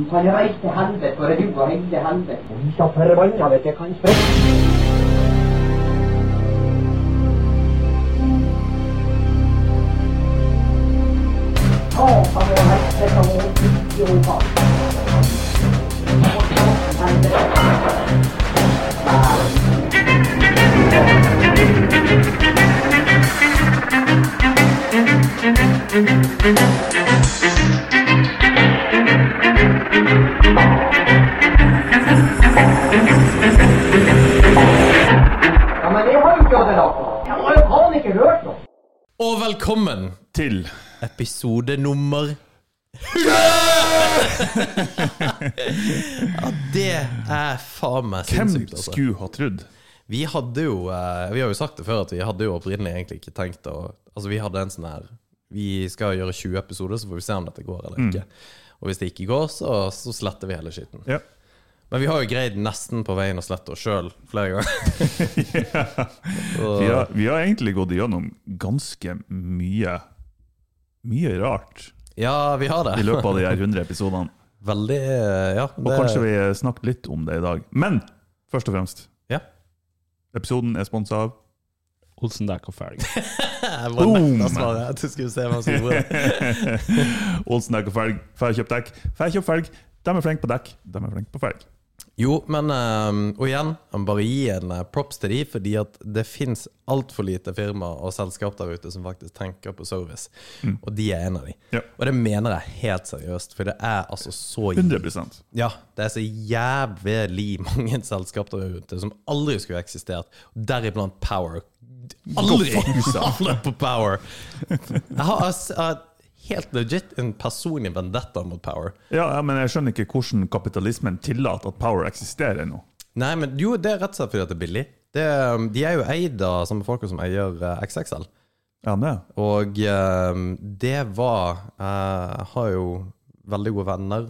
Du kan reise til helvete, for det er du og hele helvete. Og vi så forbanna vet jeg kan sprekke. Satan og helvete og idioter. Og velkommen til episode nummer Ja, det er faen meg Hvem sinnssykt, altså. skulle ha trodd? Vi hadde jo eh, Vi har jo sagt det før at vi hadde jo opprinnelig egentlig ikke tenkt å Altså, vi hadde en sånn her Vi skal gjøre 20 episoder, så får vi se om dette går eller ikke. Og hvis det ikke går, så, så sletter vi hele skitten. Ja. Men vi har jo greid nesten på veien å slette oss sjøl flere ganger. Vi, har, vi har egentlig gått igjennom ganske mye Mye rart Ja, vi har det. i løpet av de her 100 episodene. Veldig ja Ja. Og kanskje vi snakket litt om det i dag. Men først og fremst, Ja. episoden er sponsa av Olsen Dæk og Fælg. Boom! svaret. Du skulle se hvem som gjorde det. Olsen Dæk og Fælg, Færkjøp dekk. Får felg. De er flinke på dekk. De er flinke på felg. Jo, men ehm, Og igjen, jeg må bare gi en eh, props til de, fordi at det fins altfor lite firmaer og selskap der ute som faktisk tenker på service. Og de er en av de. Ja. Og det mener jeg helt seriøst, for det er altså så 100%. Ja, det er så jævlig mange selskap der ute som aldri skulle eksistert, deriblant Power. Aldri! Alle på Power. Jeg har, altså, jeg helt legit en personlig vendetta mot Power. Ja, ja, men jeg skjønner ikke hvordan kapitalismen tillater at power eksisterer ennå. Nei, men jo, det er rett og slett fordi at det er billig. Det, um, de er jo eid av samme folka som eier eh, XXL. Ja, det. Og eh, det var Jeg har jo veldig gode venner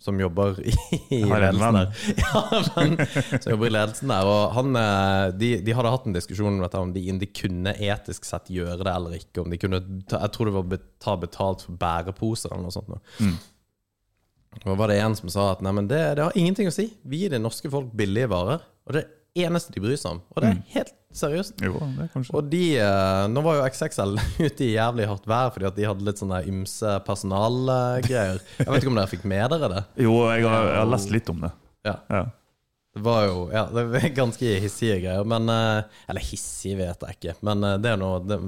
som jobber i, i ledelsen der. Ja, men, som jobber i ledelsen der. Og han, eh, de, de hadde hatt en diskusjon om dette, om de, de kunne etisk sett gjøre det eller ikke. Om de kunne ta, Jeg tror det var ta betalt for bæreposer eller noe sånt. Nå. Mm. Og var det en som sa at nei, men det, det har ingenting å si. Vi gir det norske folk billige varer. Og det er det eneste de bryr seg om. Og det er helt seriøst. Jo, det er kanskje Og de, eh, Nå var jo XXL ute i jævlig hardt vær fordi at de hadde litt sånne ymse personalgreier. Jeg vet ikke om dere fikk med dere det? Jo, jeg har, jeg har lest litt om det. Ja, Ja. Det var jo ja, det var ganske hissige greier. Men, eh, eller hissig vet jeg ikke, men eh, det er noe det,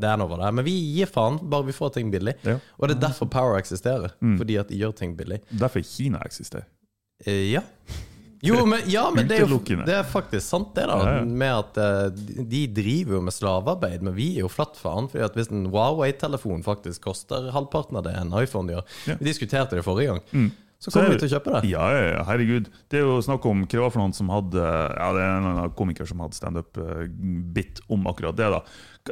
det er noe det. Men vi gir faen, bare vi får ting billig. Ja. Og det er derfor Power eksisterer. Fordi at de gjør ting billig. Derfor Kina eksisterer. Ja. Jo, men, ja, men det er jo det er faktisk sant, det, da. Ja. Med at eh, de- driver jo med slavearbeid, men vi er jo flatt faen. Fordi at hvis en Huawei-telefon faktisk koster halvparten av det en iPhone gjør. Mm. Vi diskuterte det forrige gang. Så Så kommer er- vi til å kjøpe det. Ja, ja, ja, herregud. Det er jo snakk om hva var for noen som hadde Ja, det er en eller annen komiker som hadde standup-bit om akkurat det. da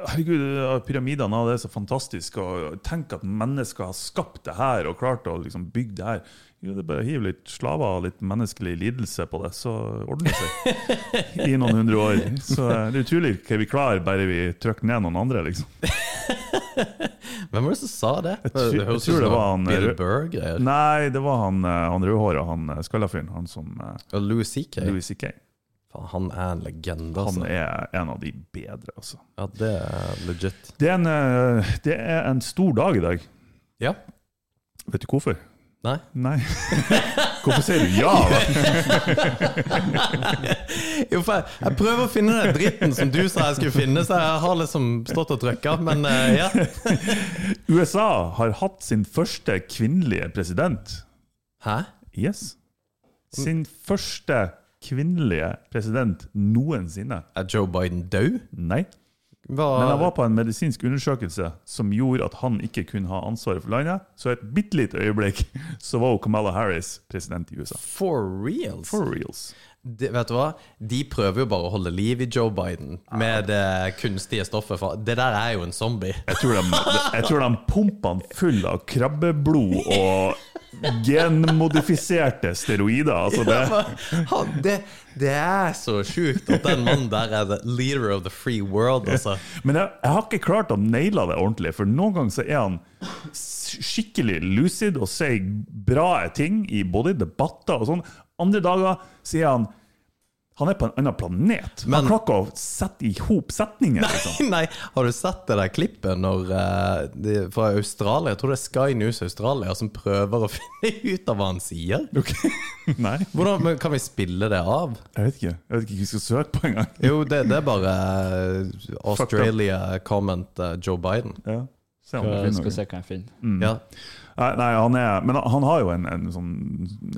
Herregud, ja, pyramidene det er så fantastisk. Og tenk at mennesker har skapt det her og klart å liksom bygge det her. Det bare hiv litt slaver og litt menneskelig lidelse på det, så ordner det seg. I noen hundre år. Så eh, det er utrolig hva vi klarer bare vi trykker ned noen andre, liksom. Hvem var det som sa det? tror- jeg tror det var han- Bill Burr-greier. Nei, det var han, eh, han rødhåra, han eh, skallafyren. Han som eh, Og Louis CK. Louis C.K. Faen, han er en legende, Han altså. er en av de bedre, altså. Ja, det er legit. Det er, en, eh, det er en stor dag i dag. Ja. Vet du hvorfor? Nei? Nei. Hvorfor sier du ja? da? Jo, for jeg, jeg prøver å finne den dritten som du sa jeg skulle finne, så jeg har liksom stått og trykka, men eh, ja. USA har hatt sin første kvinnelige president. Hæ? Yes. Sin første kvinnelige president noensinne. Er Joe Biden død? Nei. Hva Men han var på en medisinsk undersøkelse som gjorde at han ikke kunne ha ansvaret for landet. Så et bitte lite øyeblikk så var jo Kamala Harris president i USA. For reals? For reals. Det, vet du hva? De prøver jo bare å holde liv i Joe Biden med det kunstige stoffet. For det der er jo en zombie. Jeg tror de, jeg tror de pumper han full av krabbeblod og genmodifiserte steroider. Altså det, Han, det, det er så sjukt at den mannen der er the leader of the free world, altså. men jeg, jeg har ikke klart å naile det ordentlig, for noen ganger så er han skikkelig lucid og sier bra ting i både debatter og sånn. Andre dager sier han han er på en annen planet. Men- han klarer ikke å sette i hop setninger. Liksom. Nei, har du sett det der klippet når eh, de, fra Australia, jeg tror det er Sky News Australia, som prøver å finne ut av hva han sier? Okay. Nei, Hvordan men Kan vi spille det av? jeg vet ikke. Jeg vet ikke hva vi skal søke på engang. Jo, det, det er bare eh, Australia comment eh, Joe Biden. Ja. Se om vi Jeg skal se hva jeg finner. Mm. Ja. Nei, nei, han er Men han har jo en, en sånn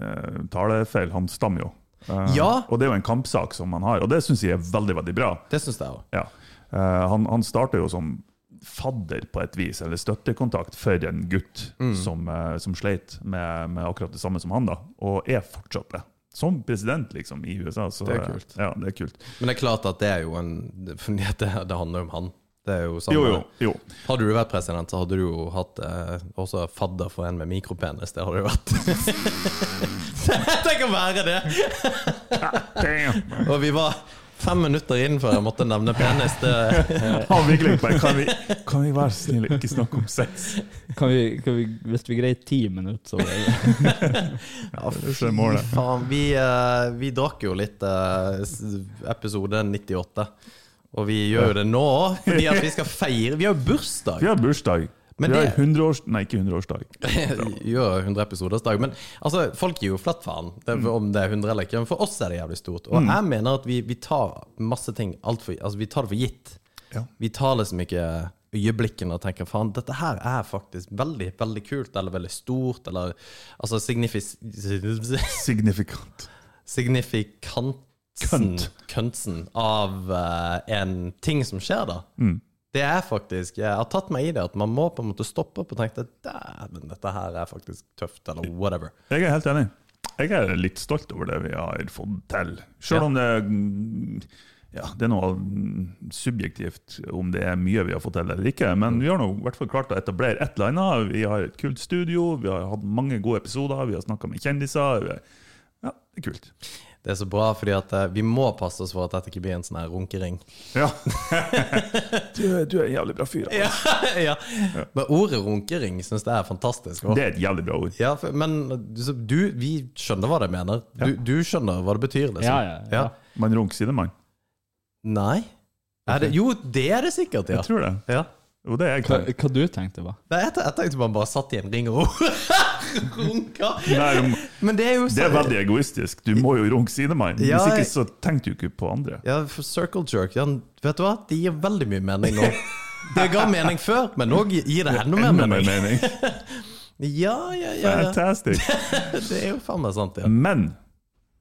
uh, talefeil. Han stammer jo. Eh, Ja. Og det er jo en kampsak som han har, og det syns jeg er veldig, veldig bra. Det synes jeg også. Ja. Eh, han, han starter jo som fadder på et vis, eller støttekontakt for en gutt Mm. som, eh, som sleit med, med akkurat det samme som han, da, og er fortsatt det. Som president liksom i USA. Så, Det er kult. Ja, det er kult. Men det er klart at det er jo en det, det handler om han. Det er jo samme. Jo, jo. jo. Hadde du vært president, så hadde du jo hatt eh, også fadder for en med mikropenis. Det hadde du vært Tenk å være det! Og vi var fem minutter inn før jeg måtte nevne penis. Det, Han virkelig bare kan vi, kan vi være snille, ikke snakke om sex? Kan vi, kan vi, hvis vi greier ti minutter, så ja, Det målet. faen. Vi, eh, vi drakk jo litt eh, s- episode 98. Og vi gjør jo det nå òg, fordi at vi skal feire Vi har jo bursdag! Vi har bursdag. Men vi har det- 100-års... Nei, ikke 100-årsdag. gjør 100 episoders dag. Men altså, folk gir jo flatt faen Mm. om det er 100 eller ikke. Men for oss er det jævlig stort. Og jeg mener at vi, vi tar masse ting alt for, altså, Vi tar det for gitt. Ja. Vi tar liksom ikke øyeblikkene og tenker faen, dette her er faktisk veldig veldig kult, eller veldig stort, eller altså signifis... Signifikant. Signifikansen Kønt. Køntsen av uh, en ting som skjer, da. Mm. Det er faktisk Jeg har tatt meg i det at man må på en måte stoppe opp og tenke Dæven, dette her er faktisk tøft, eller whatever. Jeg er helt enig. Jeg er litt stolt over det vi har fått til. Selv Ja. om det ja, det er noe subjektivt om det er mye vi har fått til eller ikke. Men vi har nå i hvert fall klart å etablere et eller annet. Vi har et kult studio, vi har hatt mange gode episoder, vi har snakka med kjendiser. Ja, det er kult. Det er så bra, fordi at eh, vi må passe oss for at dette ikke blir en sånn her runkering. Ja. du, du er en jævlig bra fyr. altså. ja. Men ordet runkering syns jeg er fantastisk. også. Det er et jævlig bra ord. Ja, for, men du, du, vi skjønner hva det mener. Du, du skjønner hva det betyr, liksom. Ja, ja, ja. Man runker sine mann. Nei? Er det, jo, det er det sikkert, ja. Jeg tror det. ja. Jo, det er jeg Hva, klar. hva du tenkte hva? Nei, jeg, jeg tenkte man bare satt i en ring og runka. Nei, Men det er jo det er veldig egoistisk. Du må jo runke sidemann. Hvis ikke så tenker du ikke på andre. Ja, for circle jerk, ja, vet du hva? Det gir veldig mye mening nå. Det ga mening før, men nå gir det enda mer Enda mer mening. mening. Ja, ja, ja. ja. Fantastic. Det er jo faen meg sant, ja. Men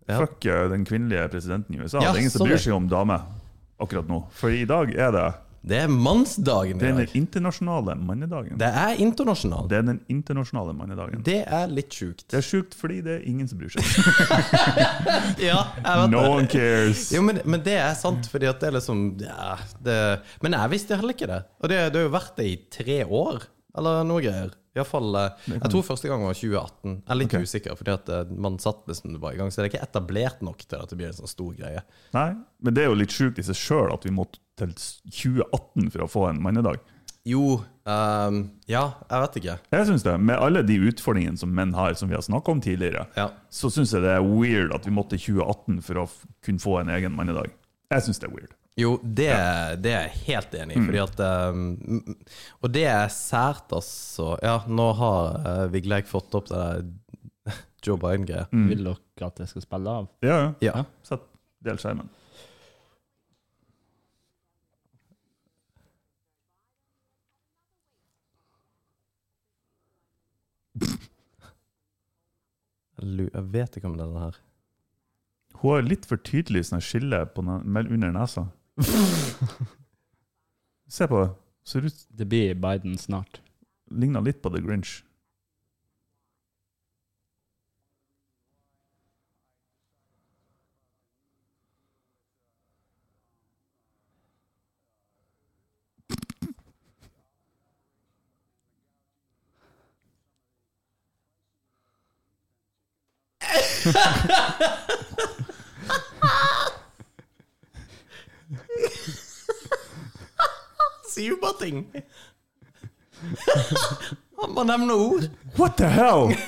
Ja. fuck eh, den kvinnelige presidenten i USA. Ja, det er ingen som bryr seg om damer akkurat nå. For i dag er det Det er mannsdagen i dag. Det er den internasjonale mannedagen. Det er internasjonalt. Det er den internasjonale mannedagen. Det er litt sjukt. Det er sjukt fordi det er ingen som bryr seg. Ja, jeg vet No det. one cares. Jo, men, men det er sant, fordi at det er liksom ja, det, Men jeg visste heller ikke det. Og det, det har jo vært det i tre år, eller noe greier. I hvert fall, eh, Jeg tror første gang var 2018. Jeg er litt okay. usikker, fordi at eh, man satt liksom bare i gang. Så det er ikke etablert nok til at det blir en sånn stor greie. Nei, men det er jo litt sjukt i seg sjøl at vi måtte til 2018 for å få en mannedag. Jo, um, ja, jeg vet ikke. Jeg synes det. Med alle de utfordringene som menn har, som vi har snakka om tidligere, Ja. så syns jeg det er weird at vi måtte til 2018 for å kunne få en egen mannedag. Jeg syns det er weird. Jo, det, det er jeg helt enig i, fordi at um, Og det er sært, altså. Ja, nå har uh, Vigleik fått opp det der Joe Biden-greia. Vil dere at jeg skal spille av? Ja, ja. Ja. Sett del skjermen. Jeg vet ikke om det er den her. Hun har litt for tydelig sånn skille på under nesa. Se på det. Ser ut Det blir Biden snart. Ligner litt på The Grinch. Sier ting. Han bare nevner ord. What the hell?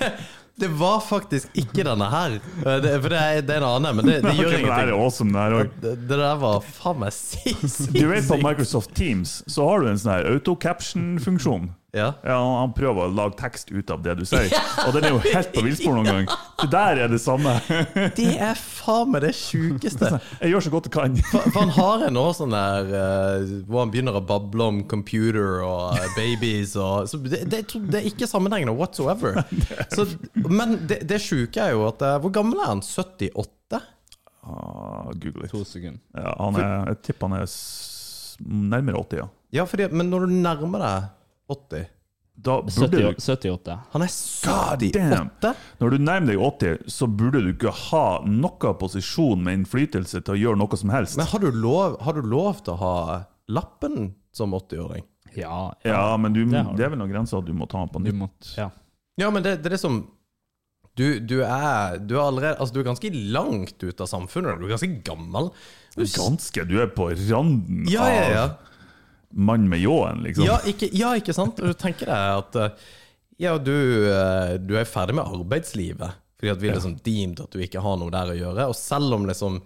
Det var faktisk ikke denne her. Eh, Det, for det er, det er en annen, men det, det gjør ingenting. det er awesome, det. Det, det der var faen meg sinnssykt. Du vet på Microsoft Teams så har du en sånn her auto-caption-funksjon. Ja. Ja, han- prøver å lage tekst ut av det du sier, og den er jo helt på villspor noen gang. Det der er det samme. Det er faen meg det sjukeste. Jeg gjør så godt jeg kan. For for han har en også sånn der uh, hvor han begynner å bable om computer og eh, babies og så det, det, det er ikke sammenhengende whatsoever. Så, men det, det sjuke er jo at uh, Hvor gammel er han? 78? Ah, Google litt. To sekunder. Ja, han er, jeg tipper han er nærmere 80, ja. Ja, fordi, men når du nærmer deg 80 Da burde 70, du 78. Han er God damn. 78? Når du nærmer deg 80, så burde du ikke ha noe posisjon med innflytelse til å gjøre noe som helst. Men har du lov, har du lov til å ha lappen som 80-åring? Ja, Ja, men du, Det det er vel noen grenser at du må ta den på Du nytt. må, ja. Ja, men det, det er liksom du, du, er, du, er allerede, altså du er ganske langt ut av samfunnet. Du er ganske gammel. Du, Ganske, du er på randen ja, ja, ja. Mann med ljåen, liksom. Ja, ikke, ja, ikke sant? Og du tenker deg at eh, ja, du, eh, du er ferdig med arbeidslivet. Fordi at vi liksom deemed at du ikke har noe der å gjøre. Og selv om liksom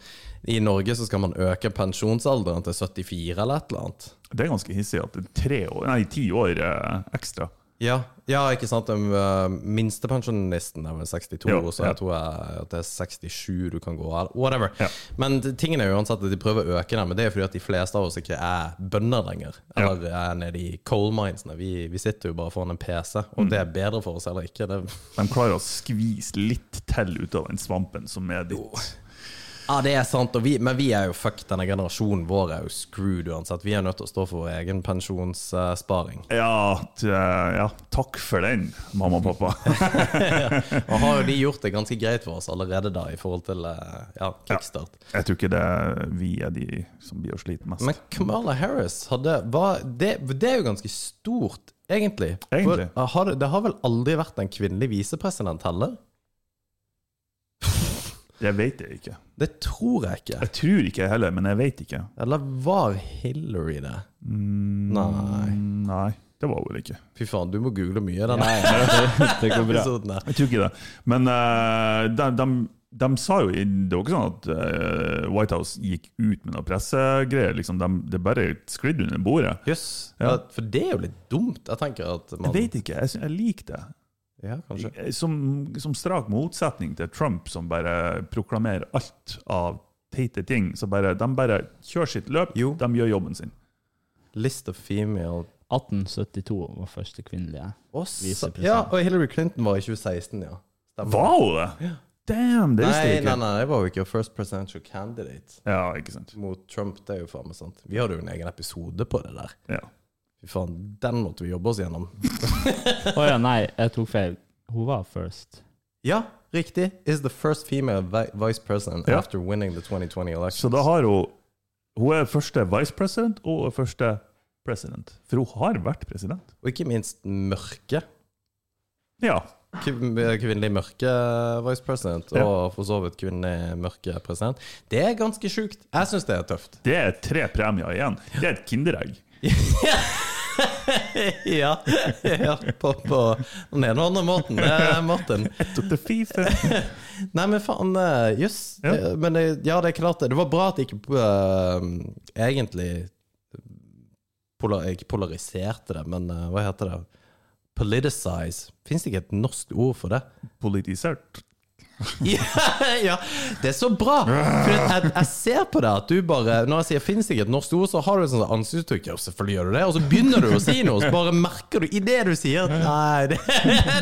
i Norge så skal man øke pensjonsalderen til 74 eller et eller annet. Det er ganske hissig at det er tre år, nei, ti år eh, ekstra. Ja, ja ikke sant? Uh, minstepensjonisten er vel 62, jo, så ja. jeg tror jeg, at det er 67 du kan gå av. Whatever. Ja. Men tingen er jo uansett at de prøver å øke den, men det er fordi at de fleste av oss ikke er bønder lenger. Eller er nede i coal minesene. Vi, vi sitter jo bare foran en PC, Mm. det er bedre for oss eller ikke. Det, De klarer å skvise litt til ut av den svampen som er ditt. Ja, det er sant, vi, men vi er jo fuck, denne generasjonen vår er jo screwed uansett. Vi er nødt til å stå for vår egen pensjonssparing. Ja, ja, takk for den, mamma og pappa. Og har jo de gjort det ganske greit for oss allerede da, i forhold til uh, ja, kickstart. Jeg tror ikke det vi er de som blir å slite mest. Men Kamala Harris hadde var, det, det er jo ganske stort, egentlig. Egentlig. For, har det, det har vel aldri vært en kvinnelig visepresident heller? Det vet det ikke. Det tror jeg ikke. Jeg tror ikke jeg heller, men jeg vet ikke. Eller var Hillary det? Nei. Mm, Nei, det var vel ikke. Fy faen, du må google mye denne Ja, det, går bra. Jeg tror ikke det. Men uh, de, de, de sa jo Det var ikke sånn at uh, White House gikk ut med noe pressegreier. Liksom. De, det bare sklidde under bordet. Jøss. Yes. Ja, for det er jo litt dumt. Jeg tenker at man Jeg vet ikke. Jeg, jeg liker det. Ja, kanskje. Som, som strak motsetning til Trump, som bare proklamerer alt av teite ting. Så bare, de bare kjører sitt løp, Jo. de gjør jobben sin. List of female 1872 var første kvinnelige. Visepresident. Ja, og Hillary Clinton var i 2016, ja. Stemmer. Var hun det? Damn, det visste jeg ikke. nei, nei, det var jo ikke first presidential candidate Ja, ikke sant. mot Trump. Det er jo faen meg sant. Vi hadde jo en egen episode på det der. Ja. Fy faen, den måtte vi jobbe oss gjennom. Å ja, nei, jeg tok feil. Hun var first. Ja, riktig. Is the first female vi vice president Ja. after winning the 2020 election. Så da har hun Hun er første vice president og første president. For hun har vært president. Og ikke minst mørke. Ja. Kvinnelig mørke vice president, Ja. og for så vidt kvinnelig mørke president. Det er ganske sjukt. Jeg syns det er tøft. Det er tre premier igjen. Det er et kinderegg. ja, ja på, på den ene er Tok det fife. Nei, men faen, jøss. Yes. Ja. Men det, ja, det er klart det. Det var bra at jeg ikke uh, egentlig polar, Ikke polariserte det, men uh, hva heter det? Politicize. Fins det ikke et norsk ord for det? Politisert. ja, ja, det er så bra! For jeg, jeg ser på det at du bare Når jeg sier 'fins ikke et norsk ord', så har du et sånt ansiktsuttrykk. Ja, selvfølgelig gjør du det. Og så begynner du å si noe, så bare merker du i det du sier at Nei, det,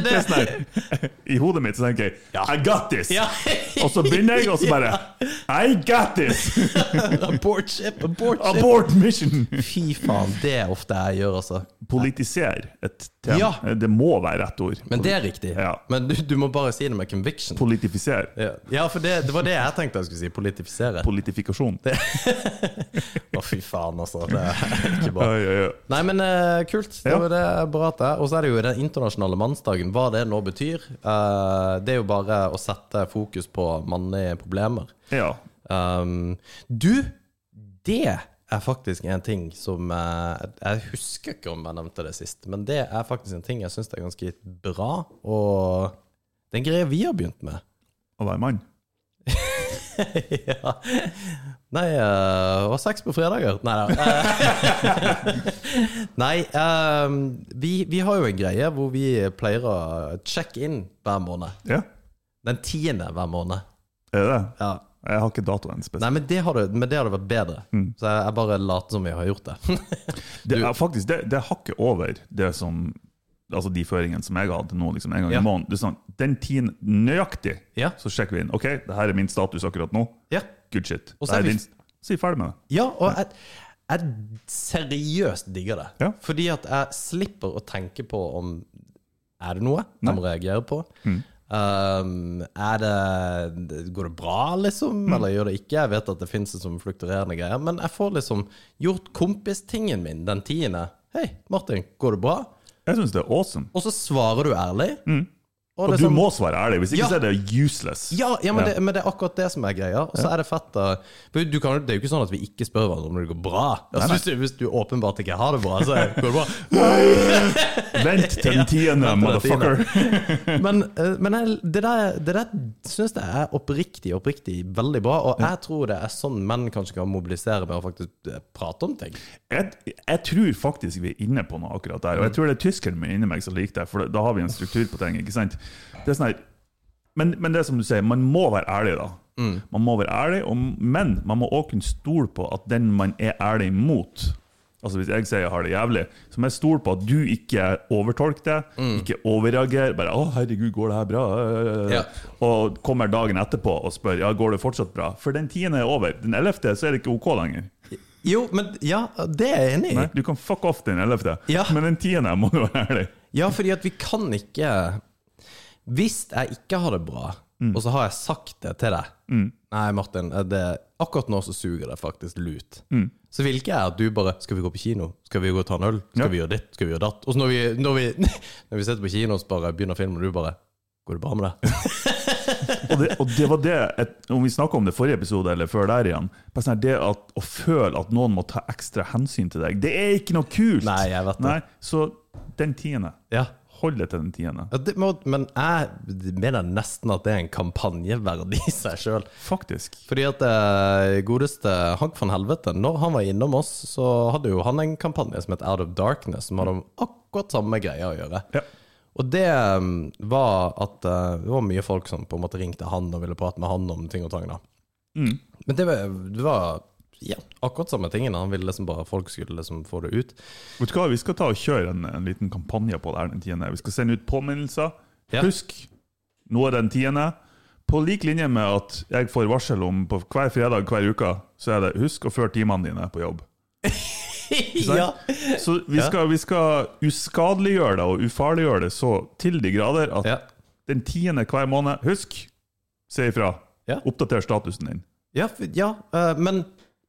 Det er sånn. I hodet mitt så tenker jeg I got this! ja. Og så begynner jeg, og så bare I got this! Abort ship, abort ship. Abort mission! Fy faen, det er ofte jeg gjør, altså. Politiser et tema. Ja. Det må være rett ord. Men det er riktig. Ja. Men du, du må bare si det med conviction. Politisere politifisere. Ja, ja for det, det var det jeg tenkte jeg skulle si. Politifisere. Politifikasjon. Å, fy faen, altså. Det er ikke bra. Ja, ja. Nei, men uh, kult. Det var det bra at det er. Og så er det jo den internasjonale mannsdagen. Hva det nå betyr. Uh, det er jo bare å sette fokus på mannlige problemer. ja. Um, du, det er faktisk en ting som eh, Jeg husker ikke om jeg nevnte det sist, men det er faktisk en ting jeg syns er ganske bra, og det er en greie vi har begynt med. Å være mann. ja. Nei, uh, var sex på fredager? Nei da. Nei, um, vi, vi har jo en greie hvor vi pleier å check in hver måned. Ja, Den tiende hver måned. er det det? Ja. Jeg har ikke datoen spesielt. Nei, men det hadde, men det hadde vært bedre. Mm. Så jeg, jeg bare later som vi har gjort det. Det er faktisk det, det hakket over det som Altså de føringene som jeg hadde nå, liksom en gang Ja. i måneden. Det er sånn, den tiden nøyaktig, Ja. så sjekker vi inn. OK, det her er min status akkurat nå. ja. Good shit. Og så Det er er vi- din, er ferdig med det. Ja, og jeg, jeg seriøst digger det. Ja. Fordi at jeg slipper å tenke på om Er det noe de jeg må reagere på. Mm. Um, er det Går det bra, liksom? Mm. Eller gjør det ikke? Jeg vet at det fins som flukturerende greier, men jeg får liksom gjort kompistingen min den tiende. Hei, Martin, går det bra? Jeg syns det er awesome. Og så svarer du ærlig. Og er du sånn- må svare ærlig, hvis ikke Ja. så er det useless. Ja, ja, men, Ja. Det, men det er akkurat det som er greia. Og så er det fett da du kan, Det er jo ikke sånn at vi ikke spør hverandre om det går bra. Altså, hvis, du, hvis du åpenbart ikke har det bra, så går det bra. Vent til den tiende, motherfucker. Men, eh, men jeg, det der, det der syns jeg er oppriktig oppriktig veldig bra. Og jeg tror det er sånn menn kanskje kan mobilisere med å faktisk eh, prate om ting. Jeg, jeg tror faktisk vi er inne på noe akkurat der. Og jeg tror det er tyskeren min inni meg som liker det, for da har vi en struktur på ting. ikke sant? Det er sånn her, men, men det er som du sier, man må være ærlig, da. Man må være ærlig, og, men man må òg kunne stole på at den man er ærlig mot Altså Hvis jeg sier jeg har det jævlig, så må jeg stole på at du ikke overtolker det, ikke overreagerer. Bare 'Å, herregud, går det her bra?' Ja. Og kommer dagen etterpå og spør 'Ja, går det fortsatt bra?' For den tiende er over. Den ellevte så er det ikke OK lenger. Jo, men ja, det er jeg enig i. Du kan fuck off den ellevte, Ja. men den tiende må du være ærlig. Ja, fordi at vi kan ikke Hvis jeg ikke har det bra, og så har jeg sagt det til deg Nei, Martin, det, akkurat nå så suger det faktisk lut. Så vil ikke jeg at du bare Skal vi gå på kino? Skal vi gå og ta en øl? Skal Ja. vi gjøre ditt? Skal vi gjøre datt? Og så når vi, når vi, når vi sitter på kino og bare begynner filmen, og du bare Går det bra med deg? Og det, og det var det, et, om vi snakka om det forrige episode, eller før der igjen sånn Det at, å føle at noen må ta ekstra hensyn til deg, det er ikke noe kult! Nei, jeg vet det. Nei, så den tiende. Ja. Hold det til den tiende. Ja, det må, men jeg mener nesten at det er en kampanjeverdi i seg sjøl. Faktisk. Fordi at eh, godeste Hank van Helvete, når han var innom oss, så hadde jo han en kampanje som het Out of Darkness, som hadde om akkurat samme greia å gjøre. Ja. Og det um, var at eh, det var mye folk som på en måte ringte han og ville prate med han om ting og tang. da. Mm. Men det var, det var ja, akkurat samme tingene. Han ville liksom bare folk skulle liksom få det ut. Vet du hva, Vi skal ta og kjøre en, en liten kampanje på det her den tiende. Vi skal sende ut påminnelser. Ja. Husk, nå er den tiende. På lik linje med at jeg får varsel om på hver fredag hver uke, så er det husk å føre timene dine på jobb. ja. Så vi skal, vi skal uskadeliggjøre det og ufarliggjøre det så til de grader at Ja. den tiende hver måned Husk, si ifra. Ja. Oppdater statusen din. Ja, ja eh, men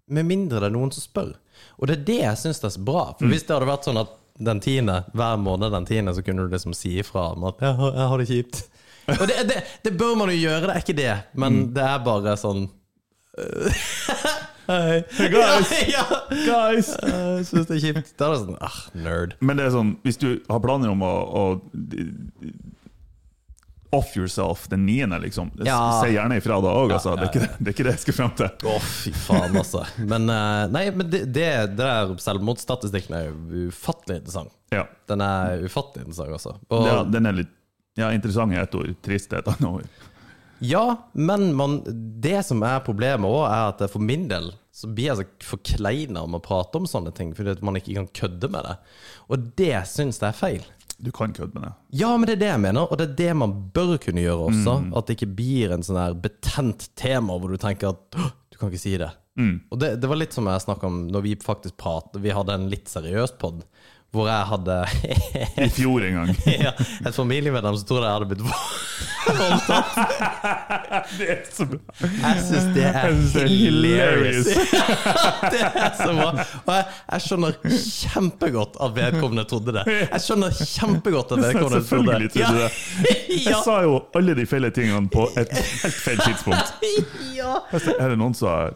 med mindre det er noen som spør. Og det er det jeg syns er så bra. For hvis det hadde vært sånn at den tiende, hver måned den tiende, så kunne du liksom si ifra om at jeg, har- jeg har det kjipt. Og det, det, det bør man jo gjøre, det er ikke det. Men det er bare sånn Hei. Hey guys! Ja, ja. Guys! Jeg syns det er kjipt. Da er det sånn ah, nerd. Men det er sånn, hvis du har planer om å, å off yourself den niende, liksom, Ja. si gjerne ifra da òg. Altså. Det, er ikke det, er jeg skal frem til. Å, fy faen, altså. Men, eh, nei, men det, det, der selvmordsstatistikken er jo ufattelig interessant. Ja. Den er ufattelig interessant, altså. Og, ja, den er litt ja, interessant i et ord. Trist er et annet ord. Ja, men man, det som er problemet òg, er at for min del så blir jeg så forkleina om å prate om sånne ting, fordi at man ikke kan kødde med det. Og det syns jeg er feil. Du kan kødde med det. Ja, men det er det jeg mener, og det er det man bør kunne gjøre også. At det ikke blir en sånn her betent tema hvor du tenker at du kan ikke si det. Og det, det var litt som jeg snakka om når vi faktisk pratet Vi hadde en litt seriøs pod hvor jeg hadde I fjor en gang. ja, et familiemedlem som trodde jeg hadde blitt voldtatt. Det er så bra. Jeg syns det er hilarious. det er så bra. Og jeg, jeg skjønner kjempegodt at vedkommende trodde det. Jeg skjønner kjempegodt at vedkommende trodde det. Selvfølgelig trodde du det. Jeg sa jo alle de feile tingene på et helt feil tidspunkt. ja. Er det noen som har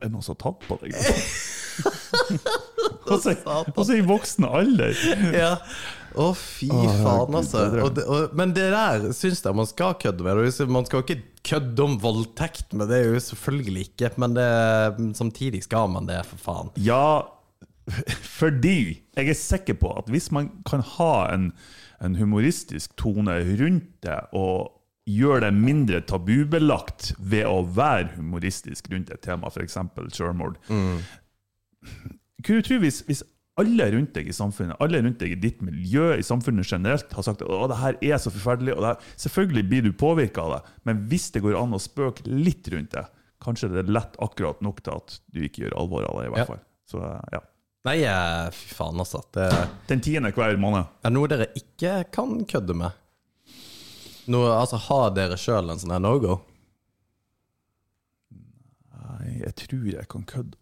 Er det noen som har tatt på deg? Altså i voksen alder. ja. Å, fy Å, faen, altså. Og det, og, men det der syns jeg man skal kødde med. Man skal ikke kødde om voldtekt, men det er jo selvfølgelig ikke. Men det, samtidig skal man det, for faen. Ja, fordi jeg er sikker på at hvis man kan ha en, en humoristisk tone rundt det, og gjøre det mindre tabubelagt ved å være humoristisk rundt et tema, f.eks. selvmord Kunne du tro hvis, hvis alle rundt deg i samfunnet, alle rundt deg i ditt miljø, i samfunnet generelt, har sagt at det her er så forferdelig, og her, selvfølgelig blir du påvirka av det, men hvis det går an å spøke litt rundt det, kanskje det er lett akkurat nok til at du ikke gjør alvor av det, i hvert Ja. fall. Så ja. Nei, eh, fy faen, altså. Det Den tiende hver måned. er det noe dere ikke kan kødde med. Noe, altså, Har dere sjøl en sånn her no-go? Nei, jeg tror jeg kan kødde.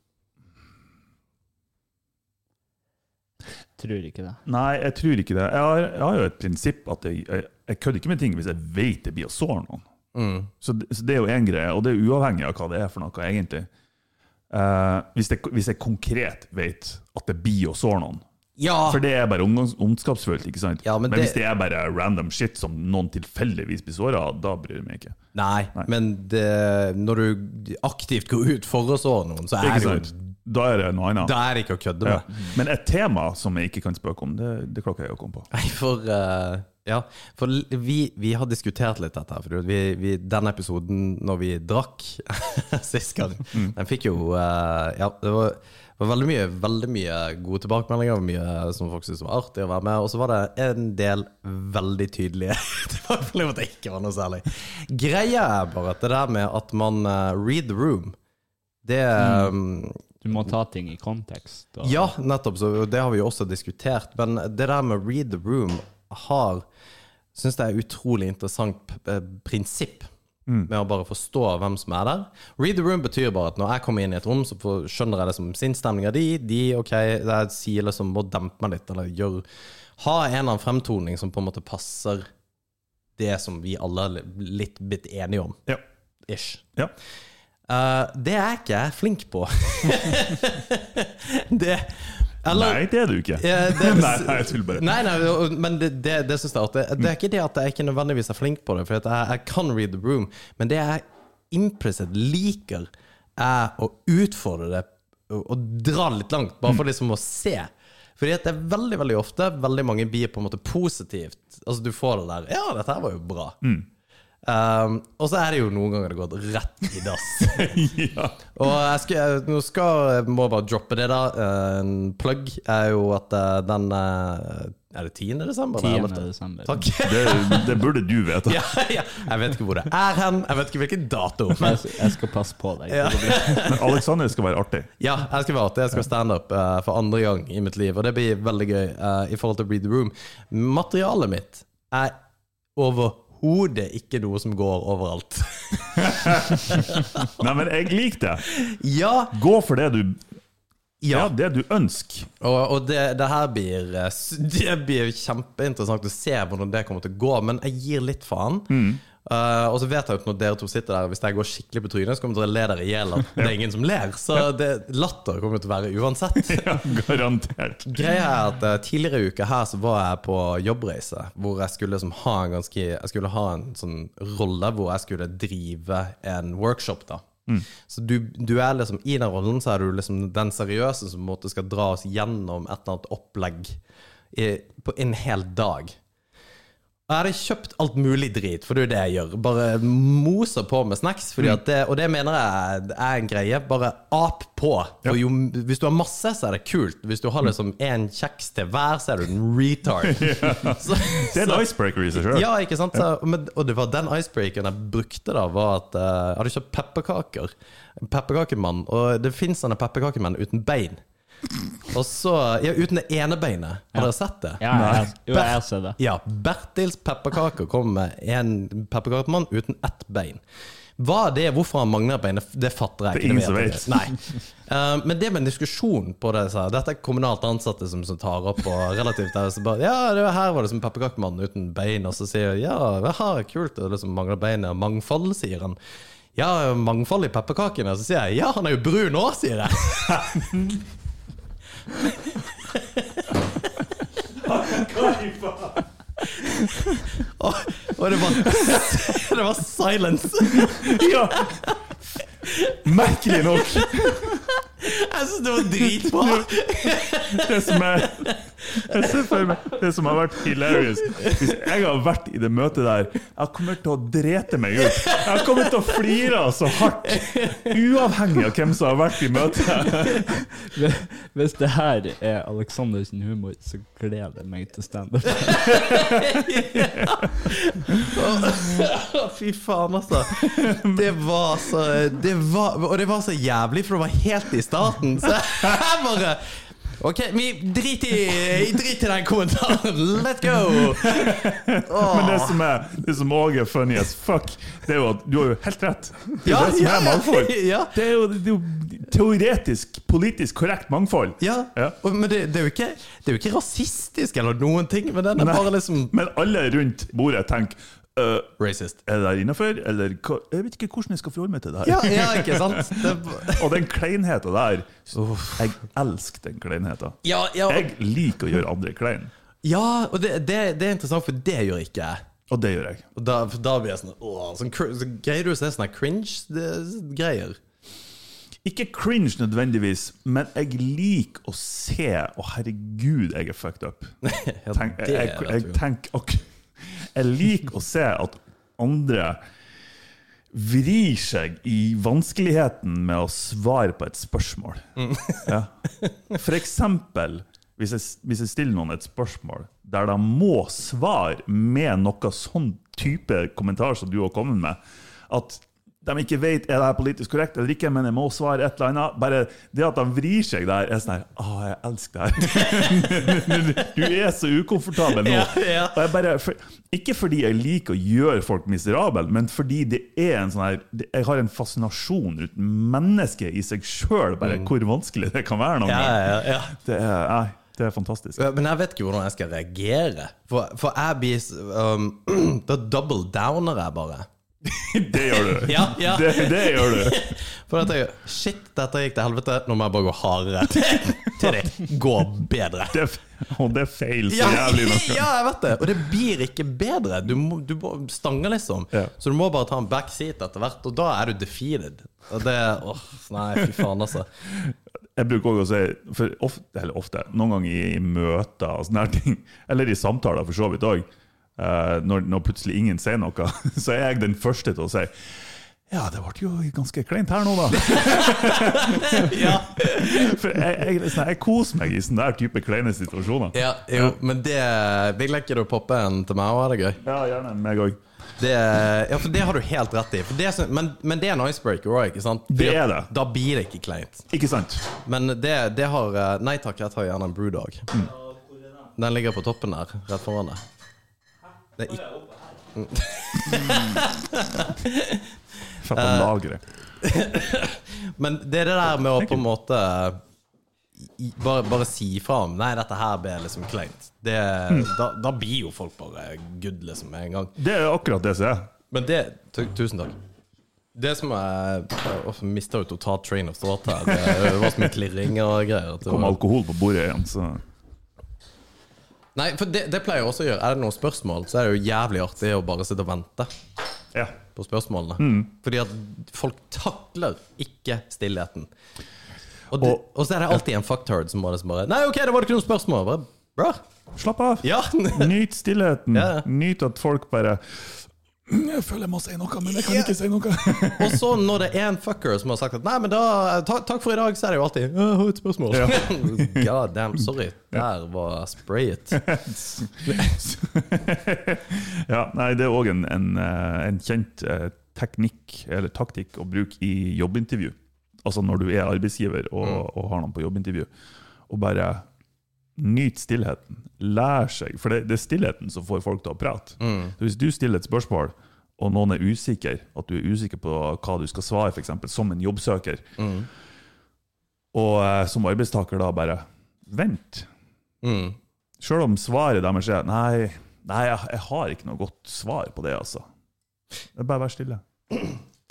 Tror ikke det. Nei, jeg tror ikke det. Jeg har, jeg har jo et prinsipp at jeg, jeg, jeg kødder ikke med ting hvis jeg vet det blir å såre noen. Mm. Så det, så det er jo én greie, og det er uavhengig av hva det er for noe, egentlig. Uh, hvis, jeg, hvis jeg konkret vet at det blir å såre noen. Ja! For det er bare ondskapsfullt, ikke sant? Ja, men men det- hvis det er bare random shit som noen tilfeldigvis blir såra da bryr jeg meg ikke. Nei, Nei. men det, når du aktivt går ut for å såre noen, så er Ikke det jo? Da er det noe annet. Da er det ikke å kødde Ja. med. Men et tema som jeg ikke kan spøke om, det, det klarer jeg å komme på. Nei, for Uh, Ja, for vi, vi har diskutert litt dette her. Vi, vi, den episoden når vi drakk sist gang, Mm. den fikk jo uh, Ja, det var, var veldig mye Veldig mye gode tilbakemeldinger, mye som folk syntes var artig å være med. Og så var det en del veldig tydelige tilbakemeldinger om at det ikke var noe særlig. Greia er bare at det der med at man uh, read the room, det um, Du må ta ting i kontekst. Og, ja, nettopp. Så det har vi jo også diskutert. Men det der med read the room har Syns det er et utrolig interessant prinsipp. Mm. Med å bare forstå hvem som er der. Read the room betyr bare at når jeg kommer inn i et rom, så skjønner jeg det som sinnsstemninga di. De, ok, jeg sier liksom må dempe meg litt, eller gjør Ha en eller annen fremtoning som på en måte passer det som vi alle er litt blitt enige om. Ja. Ish. ja. Eh, det er ikke jeg flink på. det eller, Nei, det er du ikke. Ja, det- nei, nei, jeg tuller bare. Nei, nei, men det, det, det synes jeg at det, Det er ikke det at jeg ikke nødvendigvis er flink på det, for jeg, jeg kan read the room, men det jeg implisitt liker, er å utfordre det og, dra litt langt, bare for liksom å se. Fordi at det er veldig veldig ofte veldig mange blir på en måte positivt. Altså Du får det der 'Ja, dette her var jo bra'. Um, og så er det jo noen ganger det har gått rett i dass. ja. Og jeg skal, jeg- nå skal jeg må bare droppe det, da. Eh, En plug er jo at uh, den uh, Er det 10. desember? 10. desember. Takk. Det, det burde du vite. Ja, ja. Jeg vet ikke hvor det er hen, jeg vet ikke hvilken dato. Men Jeg, skal passe på deg. Ja. Men Alexander skal være artig. ja, jeg skal være artig. Jeg skal standup uh, for andre gang i mitt liv, og det blir veldig gøy eh, i forhold til Read the Room. Materialet mitt er overhodet ikke noe som går overalt. Nei, men jeg liker det. ja, Gå for det du, ja. ja, det du ønsker. Og, og det, det her blir eh, Det blir kjempeinteressant å se hvordan det kommer til å gå, men jeg gir litt faen. Eh, og så vet jeg at når dere to sitter der, hvis jeg går skikkelig på trynet, så kommer dere le dere i hjel. Det er ingen som ler. Så det, latter kommer til å være uansett. Ja, garantert. Greia er at uh, Tidligere i uka her så var jeg på jobbreise, hvor jeg skulle liksom ha en ganske Jeg skulle ha en sånn rolle hvor jeg skulle drive en workshop. da Så du, du er liksom I den rollen så er du liksom den seriøse som på en måte skal dra oss gjennom et eller annet opplegg i, på en hel dag. Og Jeg hadde kjøpt alt mulig drit, for det er det jeg gjør. Bare moser på med snacks. At det, og det mener jeg er en greie. Bare ap på. For jo, hvis du har masse, så er det kult. Hvis du har liksom én kjeks til hver, så er du en retard. Så, Det er en icebreaker i seg sjøl. ja, ikke sant? Så, men, og det var den icebreakeren jeg brukte da, var at eh, jeg hadde kjøpt pepperkaker. Pepperkakemann. Og det fins sånne pepperkakemenn uten bein. Og så Ja, uten det ene beinet. Har dere sett det? Ja, jeg, jo, jeg ser det. Ja. Bertils pepperkaker kommer med en pepperkakemann uten ett bein. Hva det hvorfor han mangler bein, det- fatter jeg ikke. det vet. Nei. Uh, men det med en diskusjon på det så, Dette er kommunalt ansatte som, som tar opp og relativt der, så bare, Ja, det var, her var det som pepperkakemann uten bein, og så sier ja, ha, kult, det er det som mangler bein, og mangfold, sier han. Ja, mangfold i pepperkakene. Så sier jeg ja, han er jo brun òg, sier jeg. og, og det var Det var silence. Ja! Merkelig nok. Jeg syns det var dritbra. Det som er Jeg ser for meg Det som har vært hilarious Hvis jeg har vært i det møtet der Jeg kommer til å drete meg ut. Jeg kommer til å flire så hardt. Uavhengig av hvem som har vært i møtet. Hvis det her er Aleksanders humor, så gleder jeg meg til standup. Fy faen, altså. Det var så det var, Og det var så jævlig, for det var helt i starten. Så jeg bare Ok, vi drit i, drit i den kommentaren. Let's go! Men det som er Det som også er funny as fuck, det er jo at du har jo helt rett. Det er Ja, det som ja, er mangfold. ja. Det er jo, det er jo teoretisk, politisk korrekt mangfold. Ja, Ja. og, Men det, det, er ikke, det er jo ikke rasistisk eller noen ting, men den er Nei. bare liksom Men alle rundt bordet tenker øh, racist. Er det der innafor, eller? Jeg vet ikke hvordan jeg skal forholde meg til det her. Ja, ja ikke sant? Og den kleinheten der Jeg elsker den kleinheten. ja, ja, Jeg liker å gjøre andre klein, ja, og det, det, det er interessant, for det gjør ikke jeg. og det gjør jeg. Og da, for da blir jeg sånn åh, sånn, så Greier du å se sånne cringe-greier? Ikke cringe nødvendigvis, men jeg liker å se Å, herregud, jeg er fucked up. Tenk, jeg, jeg, jeg, tenker ok, Jeg liker å se at andre vrir seg i vanskeligheten med å svare på et spørsmål. Ja. For eksempel hvis jeg, hvis jeg stiller noen et spørsmål der de må svare med noe sånn type kommentar som du har kommet med, at de ikke vet er det her politisk korrekt eller ikke, men jeg må svare et eller annet. Bare det at de vrir seg der, er sånn her Å, jeg elsker det her. du er så ukomfortabel nå. Ja, ja. Bare, for, ikke fordi jeg liker å gjøre folk miserable, men fordi det er en sånn her Jeg har en fascinasjon rundt mennesket i seg sjøl, bare hvor vanskelig det kan være noen Mm. Ja, ja, ja. Det er, nei, det er fantastisk. Men jeg vet ikke hvordan jeg skal reagere. For, for jeg blir um, Da double downer jeg bare. Det gjør du. Ja, ja. Det, det gjør du. For at jeg, Shit, dette gikk til helvete. Nå må jeg bare gå hardere til, til det går bedre. Det, og det er feil så Ja, jævlig noe. ja, jeg vet det. Og det blir ikke bedre. Du må, du må stange, liksom. Ja. Så du må bare ta en backseat etter hvert, og da er du defeated. Og det åh, Nei, fy faen, altså. Jeg bruker også å si, for ofte, eller ofte, noen ganger i, i møter og sånne her ting, eller i samtaler for så vidt òg, når, når plutselig ingen sier noe, så er jeg den første til å si ja, det ble jo ganske kleint her nå, da. Ja, For jeg, jeg, sånn, jeg koser meg i sånne der type kleine situasjoner. ja jo, men det Vil ikke du poppe en til meg òg? Er det gøy? Ja, gjerne meg òg. Det, ja, for det har du helt rett i. Det, men, men det er en icebreaker òg, ikke sant? Det er det. Da blir det ikke kleint. Ikke sant? Men det, det har eh, Nei takk, jeg tar gjerne en brewdog. Mm. Den ligger på toppen der, rett foran deg. Det er ikke Fett på Eh, lageret. Men det er det der med å på en måte bare, bare si fra om Nei, dette her ble liksom kleint. Det, Mm. da, da blir jo folk bare good liksom med en gang. Det er akkurat det som er. Men det Tusen takk. Det som er Jeg mista jo totalt train of thought her. Det, var så mye klirring og greier. det Kom alkohol på bordet igjen, så Nei, for det, det pleier jeg også å gjøre. Er det noen spørsmål, så er det jo jævlig artig å bare sitte og vente ja. på spørsmålene. Mm. Fordi at folk takler ikke stillheten. Og, det, Og- og så er det alltid en fucktard som bare, som bare Nei, ok, det var det ikke noe spørsmål. Bare, Bra. Slapp av. Ja. Nyt stillheten. Ja. Nyt at folk bare «Mm, Jeg føler jeg må si noe, men jeg kan ikke si noe. Og så når det er en fucker som har sagt at Nei, men da ta, Takk for i dag, så er det jo alltid Jeg har et spørsmål. Ja. God damn, sorry. Der var spray it. ja, nei, det er òg en, en, eh, en kjent eh, teknikk eller taktikk å bruke i jobbintervju. Altså når du er arbeidsgiver og, og har noen på jobbintervju. og bare nyte stillheten. Lær seg. For det, det er stillheten som får folk til å prate. Så hvis du stiller et spørsmål, og noen er usikker, at du er usikker på hva du skal svare, f.eks., som en jobbsøker, og eh, som arbeidstaker da bare vent. Mm. Selv om svaret deres er nei, nei, jeg, jeg har ikke noe godt svar på det, altså. Det bare å være stille.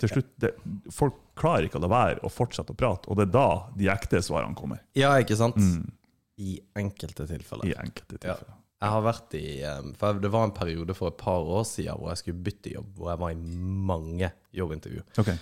Til slutt, det, Folk klarer ikke å la være å fortsette å prate, og det er da de ekte svarene kommer. Ja, ikke sant? I enkelte tilfeller. I enkelte Ja. Jeg har vært i um, For det var en periode for et par år siden hvor jeg skulle bytte jobb, hvor jeg var i mange jobbintervju. Okay.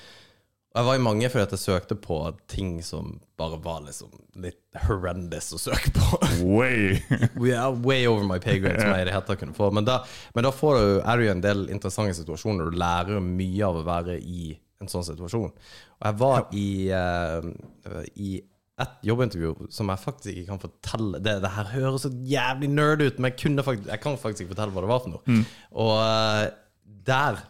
Og jeg var i mange fordi at jeg søkte på ting som bare var liksom litt horrendous å søke på. Way! We are way over my pay grade, som jeg i det hele tatt kunne få. Men da, men da får du, er du i en del interessante situasjoner. Du lærer mye av å være i en sånn situasjon. Og jeg var i, uh, i et jobbintervju som jeg faktisk ikke kan fortelle Det, det her høres så jævlig nerd ut, men jeg, faktisk, jeg kan faktisk ikke fortelle hva det var for noe. Og eh, der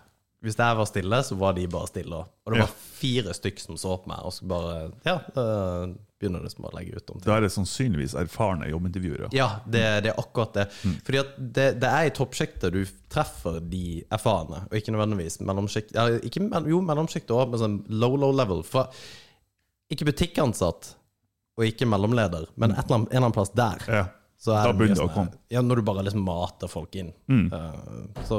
hvis jeg var stille, så var de bare stille. Og det Ja. var fire stykk som så på meg, og så bare Ja, begynner liksom å legge ut om ting. Da er det sannsynligvis erfarne jobbintervjuere. Ja, det, det er akkurat det. Fordi at det, det er i toppsjiktet du treffer de erfarne, og ikke nødvendigvis mellomsjikt. Ja, jo, mellomsjiktet òg, men sånn low, low level. Fra ikke butikkansatt og ikke mellomleder, men et eller annet, en eller annen plass der. Ja. Så Da det begynner det å komme. Ja, når du bare liksom mater folk inn. Eh, så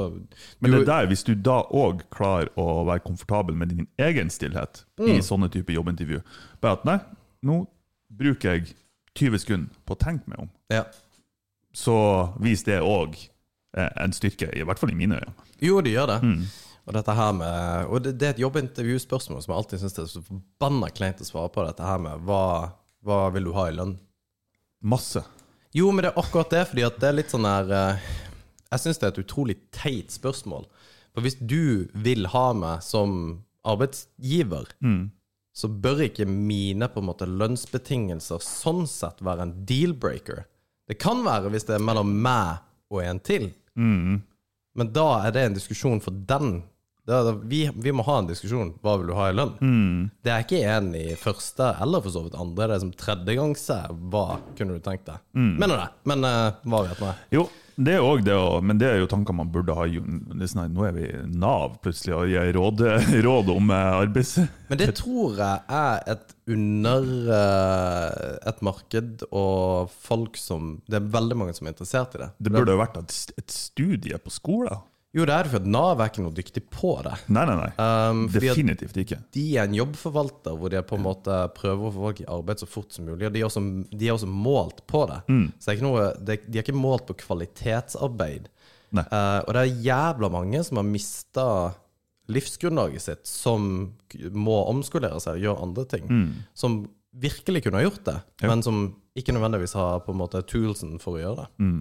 Men du- er der, hvis du da òg klarer å være komfortabel med din egen stillhet i sånne type jobbintervju Bare at nei, nå bruker jeg 20 sekunder på å tenke meg om. ja. Så viser det òg en styrke, i hvert fall i mine øyne. Jo, det gjør det. Og dette her med Og det, det er et jobbintervjuspørsmål som jeg alltid syns er så forbanna kleint å svare på. Dette her med hva, hva vil du ha i lønn? Masse. Jo, men det er akkurat det, fordi at det er litt sånn her eh, Jeg syns det er et utrolig teit spørsmål. For hvis du vil ha meg som arbeidsgiver, så bør ikke mine på en måte lønnsbetingelser sånn sett være en deal-breaker. Det kan være hvis det er mellom meg og en til, men da er det en diskusjon for den. Da, da, vi, vi må ha en diskusjon. Hva vil du ha i lønn? Det er ikke en i første eller for så vidt andre. Det er som tredjegangse. Hva kunne du tenkt deg? Mener det. Men uh, hva vet vi? Jo, det er òg det, men det er jo tanker man burde ha. sånn, nå er vi Nav plutselig og gir råd, råd om eh, arbeids... Men det tror jeg er et under eh, et marked og folk som Det er veldig mange som er interessert i det. Det burde jo vært et studie på skolen. Jo, det er for at Nav er ikke noe dyktig på det. Nei, nei, nei. Um, Definitivt ikke. de er en jobbforvalter hvor de på en måte prøver å få folk i arbeid så fort som mulig. Og de er også, de er også målt på det. Så det er noe, de, de er ikke målt på kvalitetsarbeid. Nei. Uh, og det er jævla mange som har mista livsgrunnlaget sitt, som må omskolere seg og gjøre andre ting. Som virkelig kunne ha gjort det, men som ikke nødvendigvis har på en måte toolsen for å gjøre det.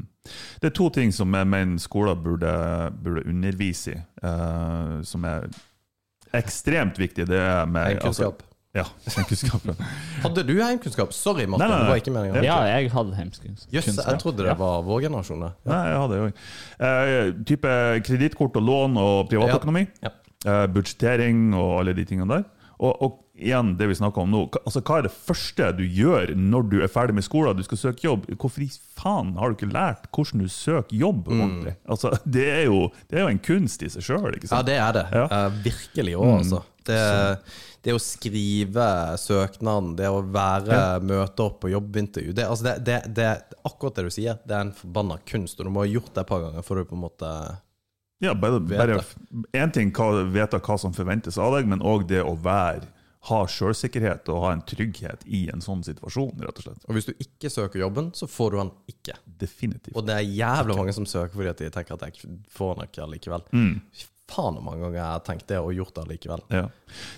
Det er to ting som jeg mener skoler burde, burde undervise i, uh, som er ekstremt viktige. Det er med Heimkunnskap. Altså, ja, heimkunnskap. Hadde du heimkunnskap? Sorry, Martin. Nei, nei, nei. Det var ikke meningen. Ja, jeg hadde heimkunnskap. Jøss, jeg trodde det var vår generasjon. det. Nei, jeg hadde det òg. Eh, type kredittkort og lån og privatøkonomi. Ja. Uh, budsjettering og alle de tingene der. Og, og igjen, det vi snakker om nå. Altså, hva er det første du gjør når du er ferdig med skolen? Du skal søke jobb. Hvorfor i faen har du ikke lært hvordan du søker jobb ordentlig? Altså, det, er jo, det er jo en kunst i seg sjøl, Ja, det er det. Ja. Uh, virkelig òg, altså. Det, det å skrive søknaden, det å være, møte opp på jobbintervju det, altså det, det, akkurat det du sier. Det er en forbanna kunst, og du må ha gjort det et par ganger for du på en måte Ja, bare, én ting hva, vite hva som forventes av deg, men òg det å være ha sjølsikkerhet og ha en trygghet i en sånn situasjon, rett og slett. Og hvis du ikke søker jobben, så får du den ikke. Definitivt. Og det er jævla mange som søker fordi at de tenker at jeg får den ikke allikevel. Fy Faen hvor mange ganger jeg har tenkt det og gjort det allikevel. Ja.